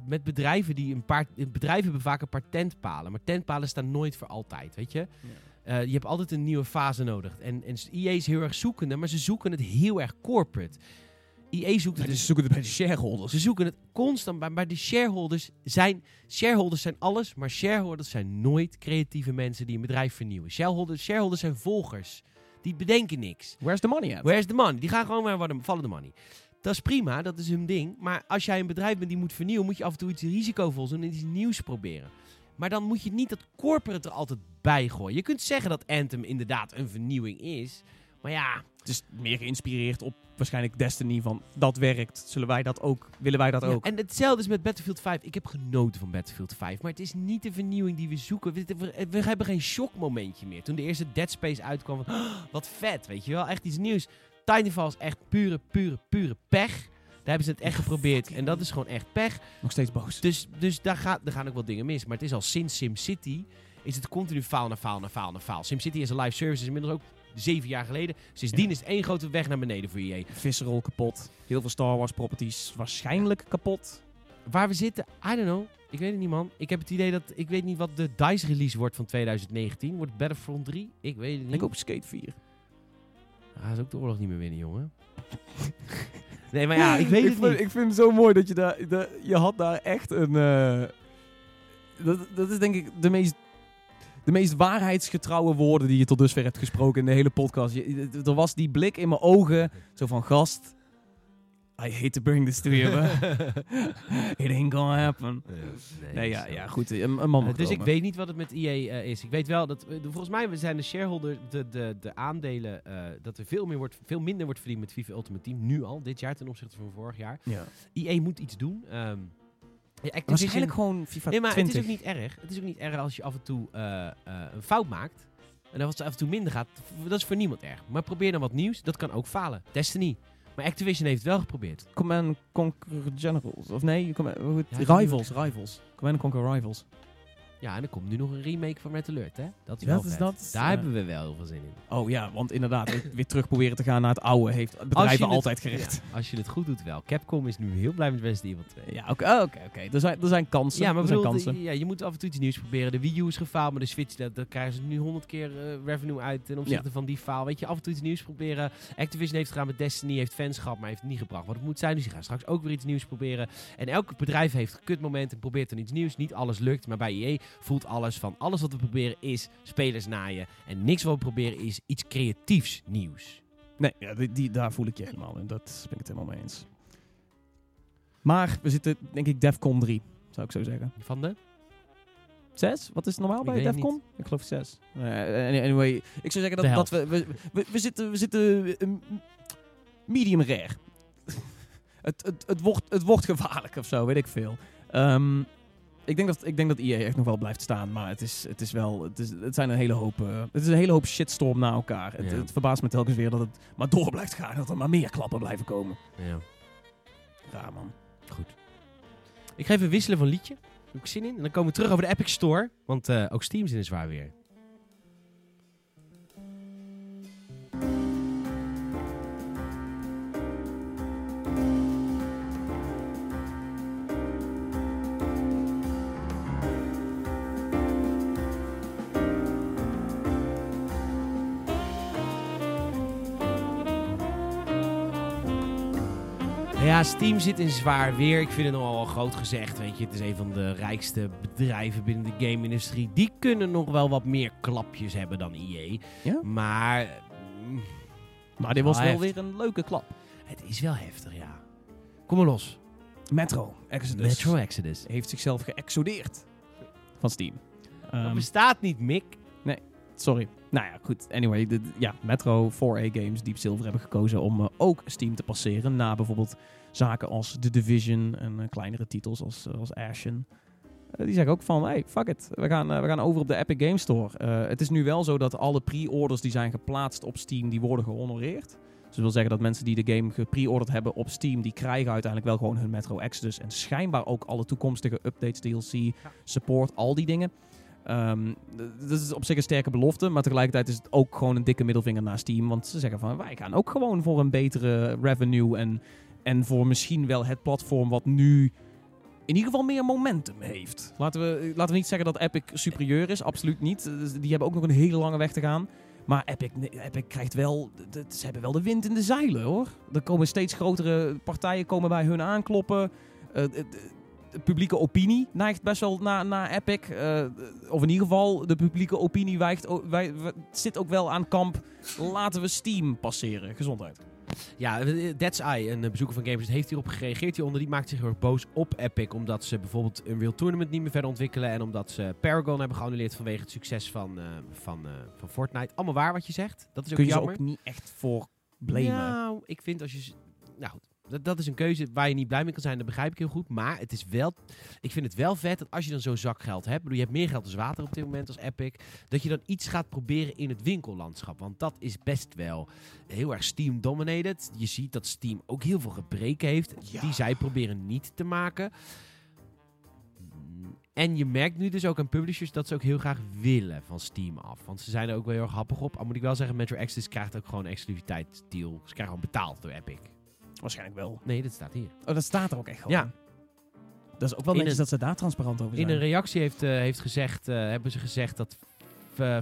Met bedrijven die een paar... Bedrijven hebben vaak een paar tentpalen. Maar tentpalen staan nooit voor altijd, weet je? Je hebt altijd een nieuwe fase nodig. En, en EA is heel erg zoekende, maar ze zoeken het heel erg corporate. EA zoekt het Dus dus ze zoeken het bij de shareholders. ze zoeken het constant, maar, maar de shareholders zijn, shareholders zijn alles, maar shareholders zijn nooit creatieve mensen die een bedrijf vernieuwen. Shareholders, shareholders zijn volgers. Die bedenken niks. Where's the money at? Where's the money? Die gaan gewoon waar vallen de money. Dat is prima, dat is hun ding. Maar als jij een bedrijf bent die moet vernieuwen, moet je af en toe iets risicovols doen en iets nieuws proberen. Maar dan moet je niet dat corporate er altijd bij gooien. Je kunt zeggen dat Anthem inderdaad een vernieuwing is. Maar ja, Het is meer geïnspireerd op waarschijnlijk Destiny van dat werkt. Zullen wij dat ook? Willen wij dat Ja, ook? en hetzelfde is met Battlefield 5. Ik heb genoten van Battlefield 5. Maar het is niet de vernieuwing die we zoeken. We, we- we hebben geen shockmomentje meer. Toen de eerste Dead Space uitkwam. Van, "Oh, wat vet, weet je wel. Echt iets nieuws. Titanfall is echt pure, pure, pure pech. Daar hebben ze het echt geprobeerd. En dat is gewoon echt pech. Nog steeds boos. Dus, dus daar, gaat, daar gaan ook wel dingen mis. Maar het is al sinds SimCity... is het continu faal naar faal naar faal naar faal. SimCity is een live service. is inmiddels ook zeven jaar geleden. Sindsdien Ja. is het één grote weg naar beneden voor EA. Visceral kapot. Heel veel Star Wars properties waarschijnlijk kapot. Waar we zitten, I don't know. Ik weet het niet, man. Ik heb het idee dat... Ik weet niet wat de DICE-release wordt van 2019. Wordt Battlefront 3? Ik weet het niet. Ik hoop Skate 4. Hij is ook de oorlog niet meer winnen, jongen. *laughs* nee, maar ja, ik weet het vind, niet. Ik vind het zo mooi dat je daar... de- je had daar echt een... eh, dat, dat is denk ik de meest... De meest waarheidsgetrouwe woorden die je tot dusver hebt gesproken in de hele podcast. Je, er was die blik in mijn ogen, zo van gast. I hate to bring this to you, but *laughs* it ain't gonna happen. Nee, ja, ja, goed. Een, een man dus ik weet niet wat het met EA eh, is. Ik weet wel dat, eh, volgens mij zijn de shareholders, de, de, de aandelen, eh, dat er veel, meer wordt, veel minder wordt verdiend met FIFA Ultimate Team. Nu al, dit jaar ten opzichte van vorig jaar. Ja. EA moet iets doen. Ehm ja, Activision- Waarschijnlijk gewoon FIFA Nee, maar 20. het is ook niet erg. Het is ook niet erg als je af en toe eh, eh, een fout maakt. En als het af en toe minder gaat, dat is voor niemand erg. Maar probeer dan wat nieuws, dat kan ook falen. Destiny. Maar Activision heeft het wel geprobeerd. Command Conquer Generals. Of nee, Command- Ja, Rivals, Rivals. Command Conquer Rivals. Ja, en er komt nu nog een remake van Red Alert, hè? Dat is dat is- vet. dat is, Daar eh, hebben we wel heel veel zin in. Oh ja, want inderdaad, weer- terug proberen te gaan naar het oude heeft bedrijven het- altijd gericht. Ja, als je het goed doet wel. Capcom is nu heel blij met Resident Evil 2. Ja, oké, oké, oké. Er zijn, er zijn kansen. Ja, maar er zijn kansen. ja, je moet af en toe iets nieuws proberen. De Wii U is gefaald, maar de Switch, daar, daar krijgen ze nu honderd keer eh, revenue uit ten opzichte van die faal. Weet je, af en toe iets nieuws proberen. Activision heeft gedaan met Destiny, heeft fans gehad, maar heeft het niet gebracht. Wat het moet zijn, dus die gaan straks ook weer iets nieuws proberen. En elk bedrijf heeft kutmomenten en probeert dan iets nieuws. Niet alles lukt, maar bij EA voelt alles van alles wat we proberen is spelers naaien. En niks wat we proberen is iets creatiefs nieuws. Nee, ja, die, die, daar voel ik je helemaal in. Dat ben ik het helemaal mee eens. Maar we zitten, denk ik, Defcon 3, zou ik zo zeggen. Van de? 6? Wat is het normaal Ik bij Defcon? Ik geloof 6. anyway, ik zou zeggen dat, dat we, we, we, we zitten, we zitten eh, medium rare. *laughs* het, het, het, wordt, het wordt gevaarlijk of zo, weet ik veel. Ehm, ik, denk dat, ik denk dat EA echt nog wel blijft staan, maar het, is, het, is wel, het, is, het zijn een hele hoop, eh, het is een hele hoop shitstorm na elkaar. Het, Ja. het verbaast me telkens weer dat het maar door blijft gaan, dat er maar meer klappen blijven komen. Ja, Raar man. goed. Ik ga even wisselen van liedje. Heb ik zin in. En dan komen we terug over de Epic Store. Want eh, ook Steam zit in zwaar weer. Ja, Steam zit in zwaar weer. Ik vind het nogal wel groot gezegd. Weet je, het is een van de rijkste bedrijven binnen de game-industrie. Die kunnen nog wel wat meer klapjes hebben dan EA. Ja? Maar mm, Maar dit was Wel weer een leuke klap. het is wel heftig, ja. Kom maar los. Metro Exodus Metro Exodus. heeft zichzelf geëxodeerd van Steam. Dat Ehm, bestaat niet, Mick. sorry. Nou ja, goed. Anyway, de, ja, Metro 4A Games, Deep Silver hebben gekozen om eh, ook Steam te passeren. Na bijvoorbeeld zaken als The Division en eh, kleinere titels als, eh, als Ashen. Eh, die zeggen ook van, hey, fuck it. We gaan, we gaan over op de Epic Game Store. Het is nu wel zo dat alle pre-orders die zijn geplaatst op Steam, die worden gehonoreerd. Dus dat wil zeggen dat mensen die de game gepre-orderd hebben op Steam, die krijgen uiteindelijk wel gewoon hun Metro Exodus. En schijnbaar ook alle toekomstige updates, DLC, support, al die dingen. D- dat is op zich een sterke belofte, maar tegelijkertijd is het ook gewoon een dikke middelvinger naar Steam. Want ze zeggen van, wij gaan ook gewoon voor een betere revenue en, en voor misschien wel het platform wat nu in ieder geval meer momentum heeft. Laten we, laten we niet zeggen dat Epic superieur is, absoluut niet. Dus Die hebben ook nog een hele lange weg te gaan. Maar Epic, Epic krijgt wel, ze hebben wel de wind in de zeilen hoor. Er komen steeds grotere partijen komen bij hun aankloppen. Eh, de publieke opinie neigt best wel naar, naar Epic. Eh, of in ieder geval, de publieke opinie wij- zit ook wel aan kamp. Laten we Steam passeren. Gezondheid. Ja, eh, That's I, een eh, bezoeker van Games, heeft hierop gereageerd. Hieronder die maakt zich heel erg boos op Epic. Omdat ze bijvoorbeeld een Real Tournament niet meer verder ontwikkelen. En omdat ze Paragon hebben geannuleerd vanwege het succes van, eh, van, eh, van Fortnite. Allemaal waar wat je zegt. Dat is ook Kun je jammer. ook niet echt voor blamen. Nou, ik vind als je... Nou goed, dat, dat is een keuze waar je niet blij mee kan zijn. Dat begrijp ik heel goed. Maar het is wel... Ik vind het wel vet dat als je dan zo'n zak geld hebt... bedoel, je hebt meer geld als water op dit moment als Epic... dat je dan iets gaat proberen in het winkellandschap. Want dat is best wel heel erg Steam-dominated. Je ziet dat Steam ook heel veel gebreken heeft... Ja. die zij proberen niet te maken... En je merkt nu dus ook aan publishers dat ze ook heel graag willen van Steam af. Want ze zijn er ook wel heel erg happig op. Al moet ik wel zeggen, Metro Exodus krijgt ook gewoon een exclusiviteitsdeal. Ze krijgen gewoon betaald door Epic. Waarschijnlijk wel. Nee, dat staat hier. Oh, dat staat er ook echt gewoon. Ja. Dat is ook wel In netjes een- dat ze daar transparant over In zijn. een reactie heeft, eh, heeft gezegd, eh, hebben ze gezegd dat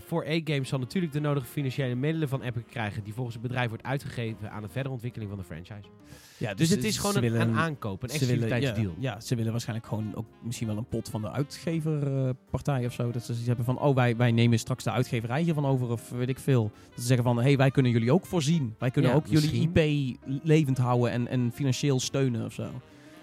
voor A-Games zal natuurlijk de nodige financiële middelen van Epic krijgen... die volgens het bedrijf wordt uitgegeven aan de verdere ontwikkeling van de franchise. ja, Dus, het is gewoon een, willen een aankoop, een exclusiviteitsdeal. Ja, ja, ze willen waarschijnlijk gewoon ook misschien wel een pot van de uitgeverpartij of zo. Dat ze zoiets hebben van, oh, wij, wij nemen straks de uitgeverij hiervan over of weet ik veel. Dat ze zeggen van, hé, hey, wij kunnen jullie ook voorzien. Wij kunnen Ja, ook jullie. IP levend houden en, en financieel steunen of zo.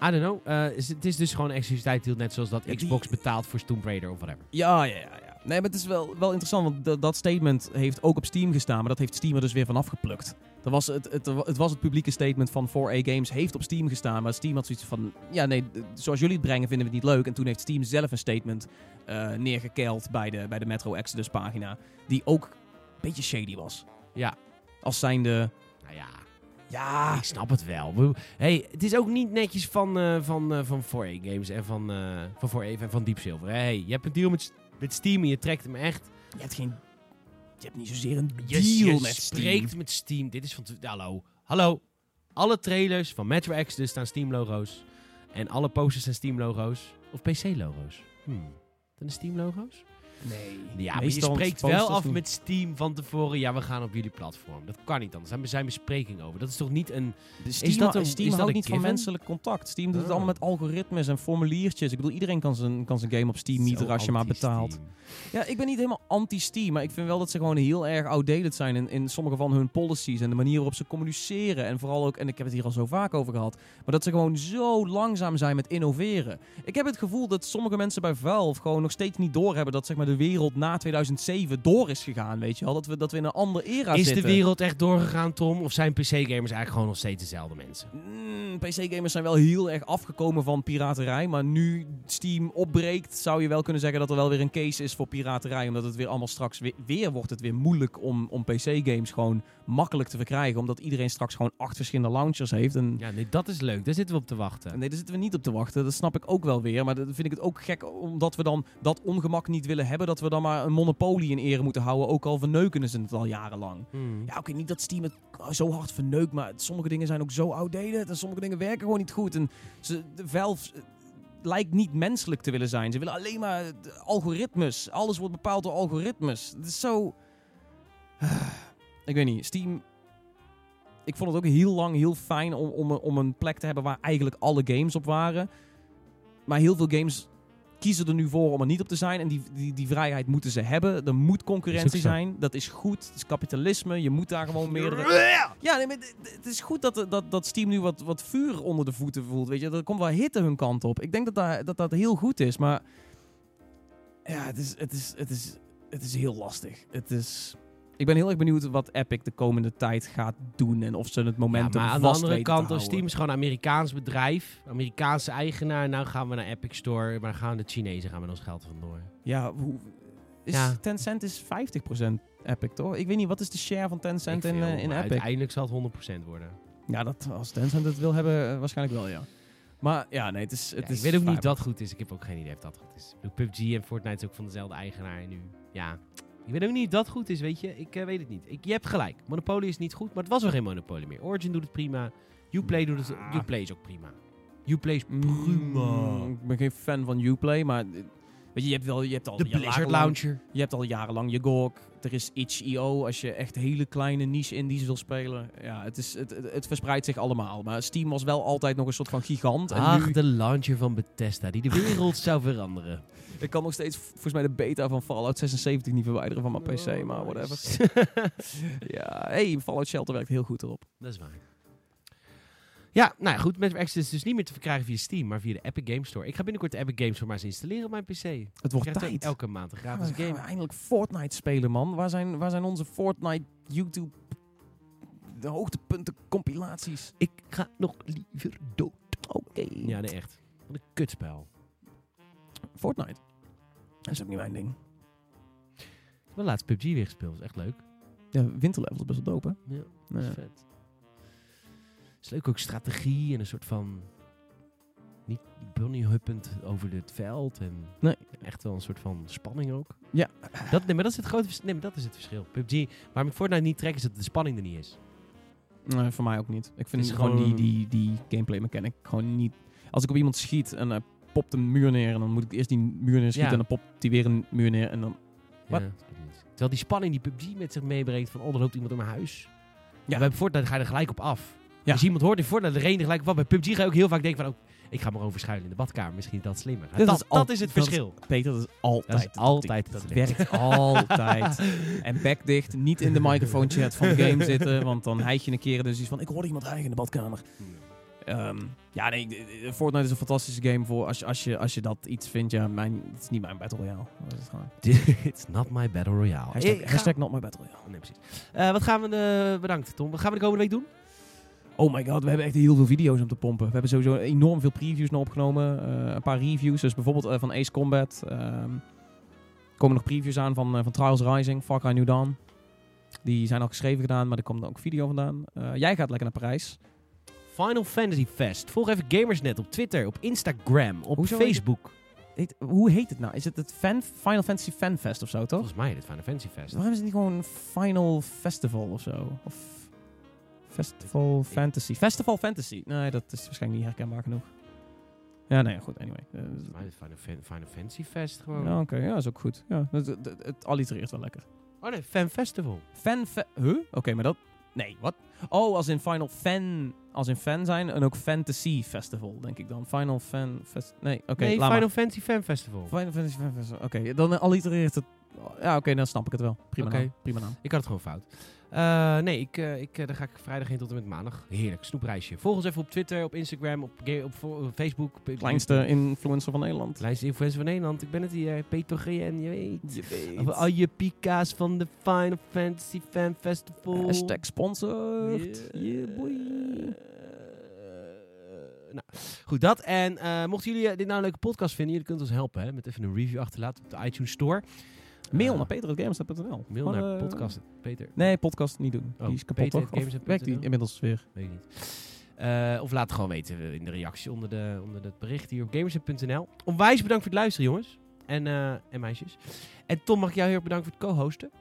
I don't know. Eh, het is dus gewoon een exclusiviteitsdeal, net zoals dat Ja, die- Xbox betaalt voor Tomb Raider of whatever. Ja, ja, ja. Nee, maar het is wel, wel interessant, want dat- dat statement heeft ook op Steam gestaan, maar dat heeft Steam er dus weer van afgeplukt. Dat was het, het, het was het publieke statement van 4A Games, heeft op Steam gestaan, maar Steam had zoiets van, ja nee, zoals jullie het brengen vinden we het niet leuk. En toen heeft Steam zelf een statement eh neergekeild bij de, bij de Metro Exodus pagina, die ook een beetje shady was. Ja. Als zijnde, Nou ja, ja, ik snap het wel. Hey, het is ook niet netjes van, eh van, eh, van 4A Games en van, eh van 4A en van Deep Silver. Hey, je hebt een deal met, met Steam en je trekt hem echt. je hebt geen, je hebt niet zozeer een Je, deal je met spreekt Steam. met Steam. Dit is van... Hallo. Hallo. Alle trailers van Metro Exodus staan Steam-logo's. En alle posters zijn Steam-logo's. Of PC-logo's. Hmm. Dan de Steam-logo's? Nee. Ja, maar je spreekt wel af niet. met Steam van tevoren. Ja, we gaan op jullie platform. Dat kan niet anders. Daar zijn besprekingen over. Dat is toch niet een... Steam, dat een- Steam is dat houdt niet van menselijk contact. Steam doet het Oh. allemaal met algoritmes en formuliertjes. Ik bedoel, iedereen kan zijn, kan zijn game op Steam mieteren als je maar betaalt. Ja, ik ben niet helemaal anti-Steam, maar ik vind wel dat ze gewoon heel erg outdated zijn in, in sommige van hun policies en de manier waarop ze communiceren. En vooral ook, en ik heb het hier al zo vaak over gehad, maar dat ze gewoon zo langzaam zijn met innoveren. Ik heb het gevoel dat sommige mensen bij Valve gewoon nog steeds niet doorhebben dat zeg maar, de wereld na 2007 door is gegaan, weet je wel. Dat we, dat we in een andere era Is zitten. de wereld echt doorgegaan, Tom? Of zijn PC-gamers eigenlijk gewoon nog steeds dezelfde mensen? Mm, PC-gamers zijn wel heel erg afgekomen van piraterij. Maar nu Steam opbreekt, zou je wel kunnen zeggen dat er wel weer een case is voor piraterij. Omdat het weer allemaal straks weer, weer wordt het weer moeilijk om, om PC-games gewoon makkelijk te verkrijgen. Omdat iedereen straks gewoon acht verschillende launchers heeft. En Ja, nee, dat is leuk. Daar zitten we op te wachten. Nee, daar zitten we niet op te wachten. Dat snap ik ook wel weer. Maar dan vind ik het ook gek omdat we dan dat ongemak niet willen hebben. Dat we dan maar een monopolie in ere moeten houden. Ook al verneuken ze het al jarenlang. Hmm. Ja, oké, niet dat Steam het zo hard verneukt, maar sommige dingen zijn ook zo outdated en sommige dingen werken gewoon niet goed. En ze, de Valve eh, lijkt niet menselijk te willen zijn. Ze willen alleen maar algoritmes. Alles wordt bepaald door algoritmes. Het is zo... *sighs* Ik weet niet, Steam... Ik vond het ook heel lang heel fijn om, om, om een plek te hebben waar eigenlijk alle games op waren. Maar heel veel games kiezen er nu voor om er niet op te zijn. En die, die, die vrijheid moeten ze hebben. Er moet concurrentie zijn. Dat is goed. Het is kapitalisme. Je moet daar gewoon meerdere... *laughs* Ja, nee, maar het is goed dat, dat, dat Steam nu wat, wat vuur onder de voeten voelt. Weet je, er komt wel hitte hun kant op. Ik denk dat dat, dat, dat heel goed is. Maar ja, het is, het is, het is, het is heel lastig. Het is... Ik ben heel erg benieuwd wat Epic de komende tijd gaat doen. En of ze het Ja, momentum maar aan de andere kant, als. Steam is gewoon een Amerikaans bedrijf. Amerikaanse eigenaar. Nou gaan we naar Epic Store. Maar dan gaan de Chinezen gaan met ons geld vandoor. Ja, hoe... is Ja. Tencent is 50% Epic, toch? Ik weet niet, wat is de share van Tencent in, eh, in Epic? Uiteindelijk zal het 100% worden. Ja, dat, als Tencent het wil hebben, eh, waarschijnlijk wel, ja. Maar ja, nee, het is... Het Ja, is ik weet ook niet of dat goed is. Ik heb ook geen idee of dat goed is. PUBG en Fortnite is ook van dezelfde eigenaar nu. Ja, ik weet ook niet of dat goed is, weet je. Ik eh, weet het niet. Ik, je hebt gelijk. Monopoly is niet goed, maar het was al geen Monopoly meer. Origin doet het prima. Uplay doet het... Uplay is ook prima. Uplay is Mm, prima. ik ben geen fan van Uplay, maar... Weet je, je hebt, wel, je hebt al De Blizzard Launcher. Je hebt al jarenlang je GOG. Er is itch.io als je echt hele kleine niche indies wil spelen. Ja, het, is, het, het, verspreidt zich allemaal. Maar Steam was wel altijd nog een soort van gigant. En Ach, nu, de launcher van Bethesda, die de wereld *laughs* zou veranderen. ik kan nog steeds volgens mij de beta van Fallout 76 niet verwijderen van mijn PC, maar whatever. *laughs* Ja, hey, Fallout Shelter werkt heel goed erop. Dat is waar. Ja, nou goed. Metro Exodus is dus niet meer te verkrijgen via Steam, maar via de Epic Games Store. Ik ga binnenkort de Epic Games Store maar eens installeren op mijn PC. Het wordt tijd. elke maand een gratis game. we eindelijk Fortnite spelen, man. Waar zijn, waar zijn onze Fortnite YouTube de hoogtepunten compilaties? Ik ga nog liever dood. Oké. Ja, nee, echt. Wat een kutspel. Fortnite. Dat is ook niet mijn ding. Ik heb laatst PUBG weer gespeeld. Dat is echt leuk. Ja, winterlevel is best wel dope, hè? Ja, dat is Ja. vet. Is leuk ook strategie en een soort van... Niet bunny huppend over het veld. En Nee. echt wel een soort van spanning ook. Ja. Dat, nee, maar dat is het grote Nee, maar dat is het verschil. PUBG, waarom ik Fortnite niet trek, is dat de spanning er niet is. Nee, voor mij ook niet. Ik vind Het gewoon die, die, die gameplay mechanic gewoon niet... Als ik op iemand schiet en hij popt een muur neer... en dan moet ik eerst die muur neer schieten... Ja. en dan popt hij weer een muur neer en dan... Wat? Ja. Terwijl die spanning die PUBG met zich meebrengt van... Oh, er loopt iemand door mijn huis. Ja. Ja. Bij Fortnite ga je er gelijk op af. Ja. Als je iemand hoort in Fortnite, je er gelijk af. Bij PUBG ga je ook heel vaak denken van... Oh, ik ga maar over schuilen in de badkamer. Misschien is dat slimmer. Dat, is al- dat is het dat is verschil. Peter, dat is altijd... Dat is altijd Dat het werkt *laughs* altijd. En bek dicht, niet in de microphone chat van de *laughs* game zitten... want dan heig je een keer dus iets van... ik hoorde iemand hijgen in de badkamer. Ehm, ja, nee, eh, Fortnite is een fantastische game voor als je, als je, als je dat iets vindt. Ja, mijn, het is niet mijn Battle Royale. Dat is het gewoon. *laughs* It's not my battle royale. Hashtag not my Battle Royale. Nee, precies. Eh, wat gaan we... eh, bedankt, Tom. Wat gaan we de komende week doen? Oh my god, we hebben echt heel veel video's om te pompen. We hebben sowieso enorm veel previews nog opgenomen. eh, een paar reviews, dus bijvoorbeeld eh, van Ace Combat. ehm komen nog previews aan van, eh, van Trials Rising, Far Cry New Dawn. Die zijn al geschreven gedaan, maar er komt ook video vandaan. Jij gaat lekker naar Parijs. Final Fantasy Fest. Volg even Gamersnet op Twitter, op Instagram, op Hoezo Facebook. Heet- hoe heet het nou? Is het het fan, Final Fantasy Fan Fest of zo, toch? Volgens mij dit Final Fantasy Fest. Waarom is het niet gewoon Final Festival of zo? Of Festival Fantasy. Festival Fantasy. Nee, dat is waarschijnlijk niet herkenbaar genoeg. Ja, nee, goed, anyway. Eh, Final, Fan- Final Fantasy Fest gewoon. ja, oké, ja, is ook goed. Ja, het, het, het- het allitereert wel lekker. Oh nee, Fan Festival. Fan, huh? Oké, maar dat... Nee, wat? Oh, als in Final Fan, als in fan zijn en ook Fantasy Festival, denk ik dan. Final Fan Fest... Nee, oké, nee, Final maar. Fantasy Fan Festival. Final Fantasy Fan Festival. Oké, dan allitereert het... Ja, oké, dan snap ik het wel. Prima naam. Prima naam. Ik had het gewoon fout. Eh, nee, ik, eh, ik, eh, daar ga ik vrijdag heen tot en met maandag. Heerlijk, snoepreisje. Volg ons even op Twitter, op Instagram, op, op, Facebook. op- Kleinste influencer van Nederland. Kleinste influencer van Nederland. Ik ben het hier, Peter GN, je weet. Je weet. Over al je pika's van de Final Fantasy Fan Festival. Hashtag sponsored. Yeah. Yeah, boy. Nou, goed, dat. En mochten jullie dit nou een leuke podcast vinden, jullie kunnen ons helpen hè, met even een review achterlaten op de iTunes Store. Mail Eh, naar peter.gamers.nl Mail Gewoon, naar eh, podcast. Peter. Nee, podcast niet doen. Oh, die is kapot toch? werkt die inmiddels weer? Weet ik niet. Eh, of laat het gewoon weten in de reactie onder, de, onder het bericht hier op gamers.nl. Onwijs bedankt voor het luisteren, jongens. En, en meisjes. En Tom, mag ik jou heel erg bedanken voor het co-hosten?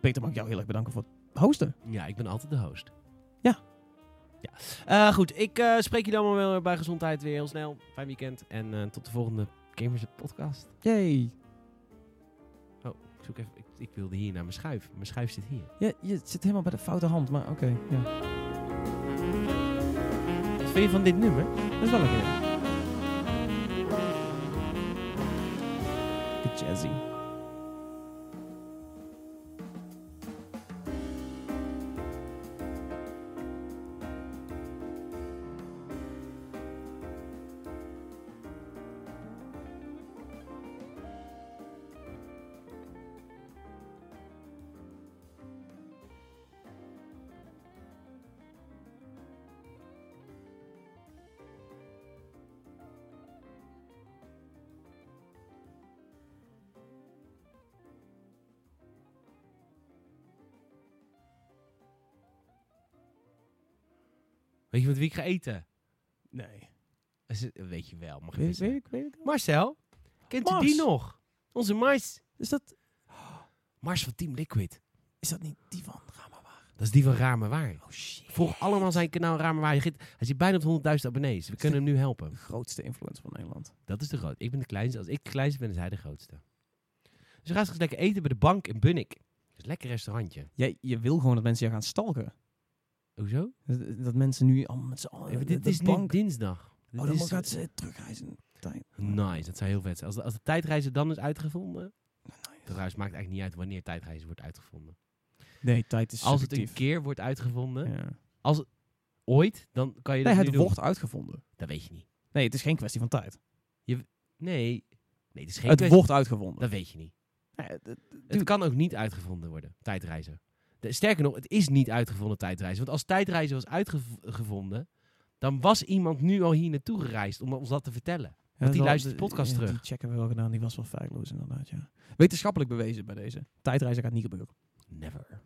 Peter, mag ik jou heel erg bedanken voor het hosten. Ja, ik ben altijd de host. Ja. ja. Goed, ik spreek jullie allemaal wel bij gezondheid weer heel snel. Fijn weekend. En tot de volgende Gamers podcast. Yay. Ik, zoek even, ik, ik wilde hier naar mijn schuif. Mijn schuif zit hier. Ja, je zit helemaal bij de foute hand, maar oké. ja. Wat vind je van dit nummer? Dat is wel lekker. Jazzy. Weet je met wie ik ga eten? Nee. Is Weet je wel, mag ik Weet, ik, weet ik. Marcel, kent u die nog? Onze Mars. Is dat, Mars van Team Liquid. is dat niet die van Ramawaar? Dat is die van Raar maar Waar. Oh shit. Volg allemaal zijn kanaal Raar maar Waar. Je giet- Hij zit bijna op 100.000 abonnees. We kunnen hem nu helpen. De grootste influencer van Nederland. Dat is de grootste. Ik ben de kleinste. Als ik de kleinste ben, is hij de grootste. Dus we gaan straks lekker eten bij de bank in Bunnik. Dat is een lekker restaurantje. Jij, je wil gewoon dat mensen je gaan stalken. Hoezo? Dat, dat mensen nu allemaal met z'n allen... Dit is bank- nu dinsdag. Dit Oh, dan is- gaat ze terugreizen. Tijd. Nice, dat zou heel vet zijn. Als de, als de tijdreizen dan is uitgevonden... Nice. Trouwens, maakt eigenlijk niet uit wanneer tijdreizen wordt uitgevonden. Nee, tijd is Als het een keer wordt uitgevonden, Ja. ooit, dan kan je dat Nee, het wordt uitgevonden. Dat weet je niet. Nee, het is geen kwestie van tijd. Nee, nee het is geen het kwestie- wordt uitgevonden. Dat weet je niet. Nee, het- het- Het kan ook niet uitgevonden worden, tijdreizen. Sterker nog, het is niet uitgevonden tijdreizen. Want als tijdreizen was uitgevonden, dan was iemand nu al hier naartoe gereisd om ons dat te vertellen. Ja, die luistert de podcast ja, terug. Die checken we wel gedaan. Die was wel feitloos inderdaad, ja. Wetenschappelijk bewezen bij deze. Tijdreizen gaat niet gebeuren. Never.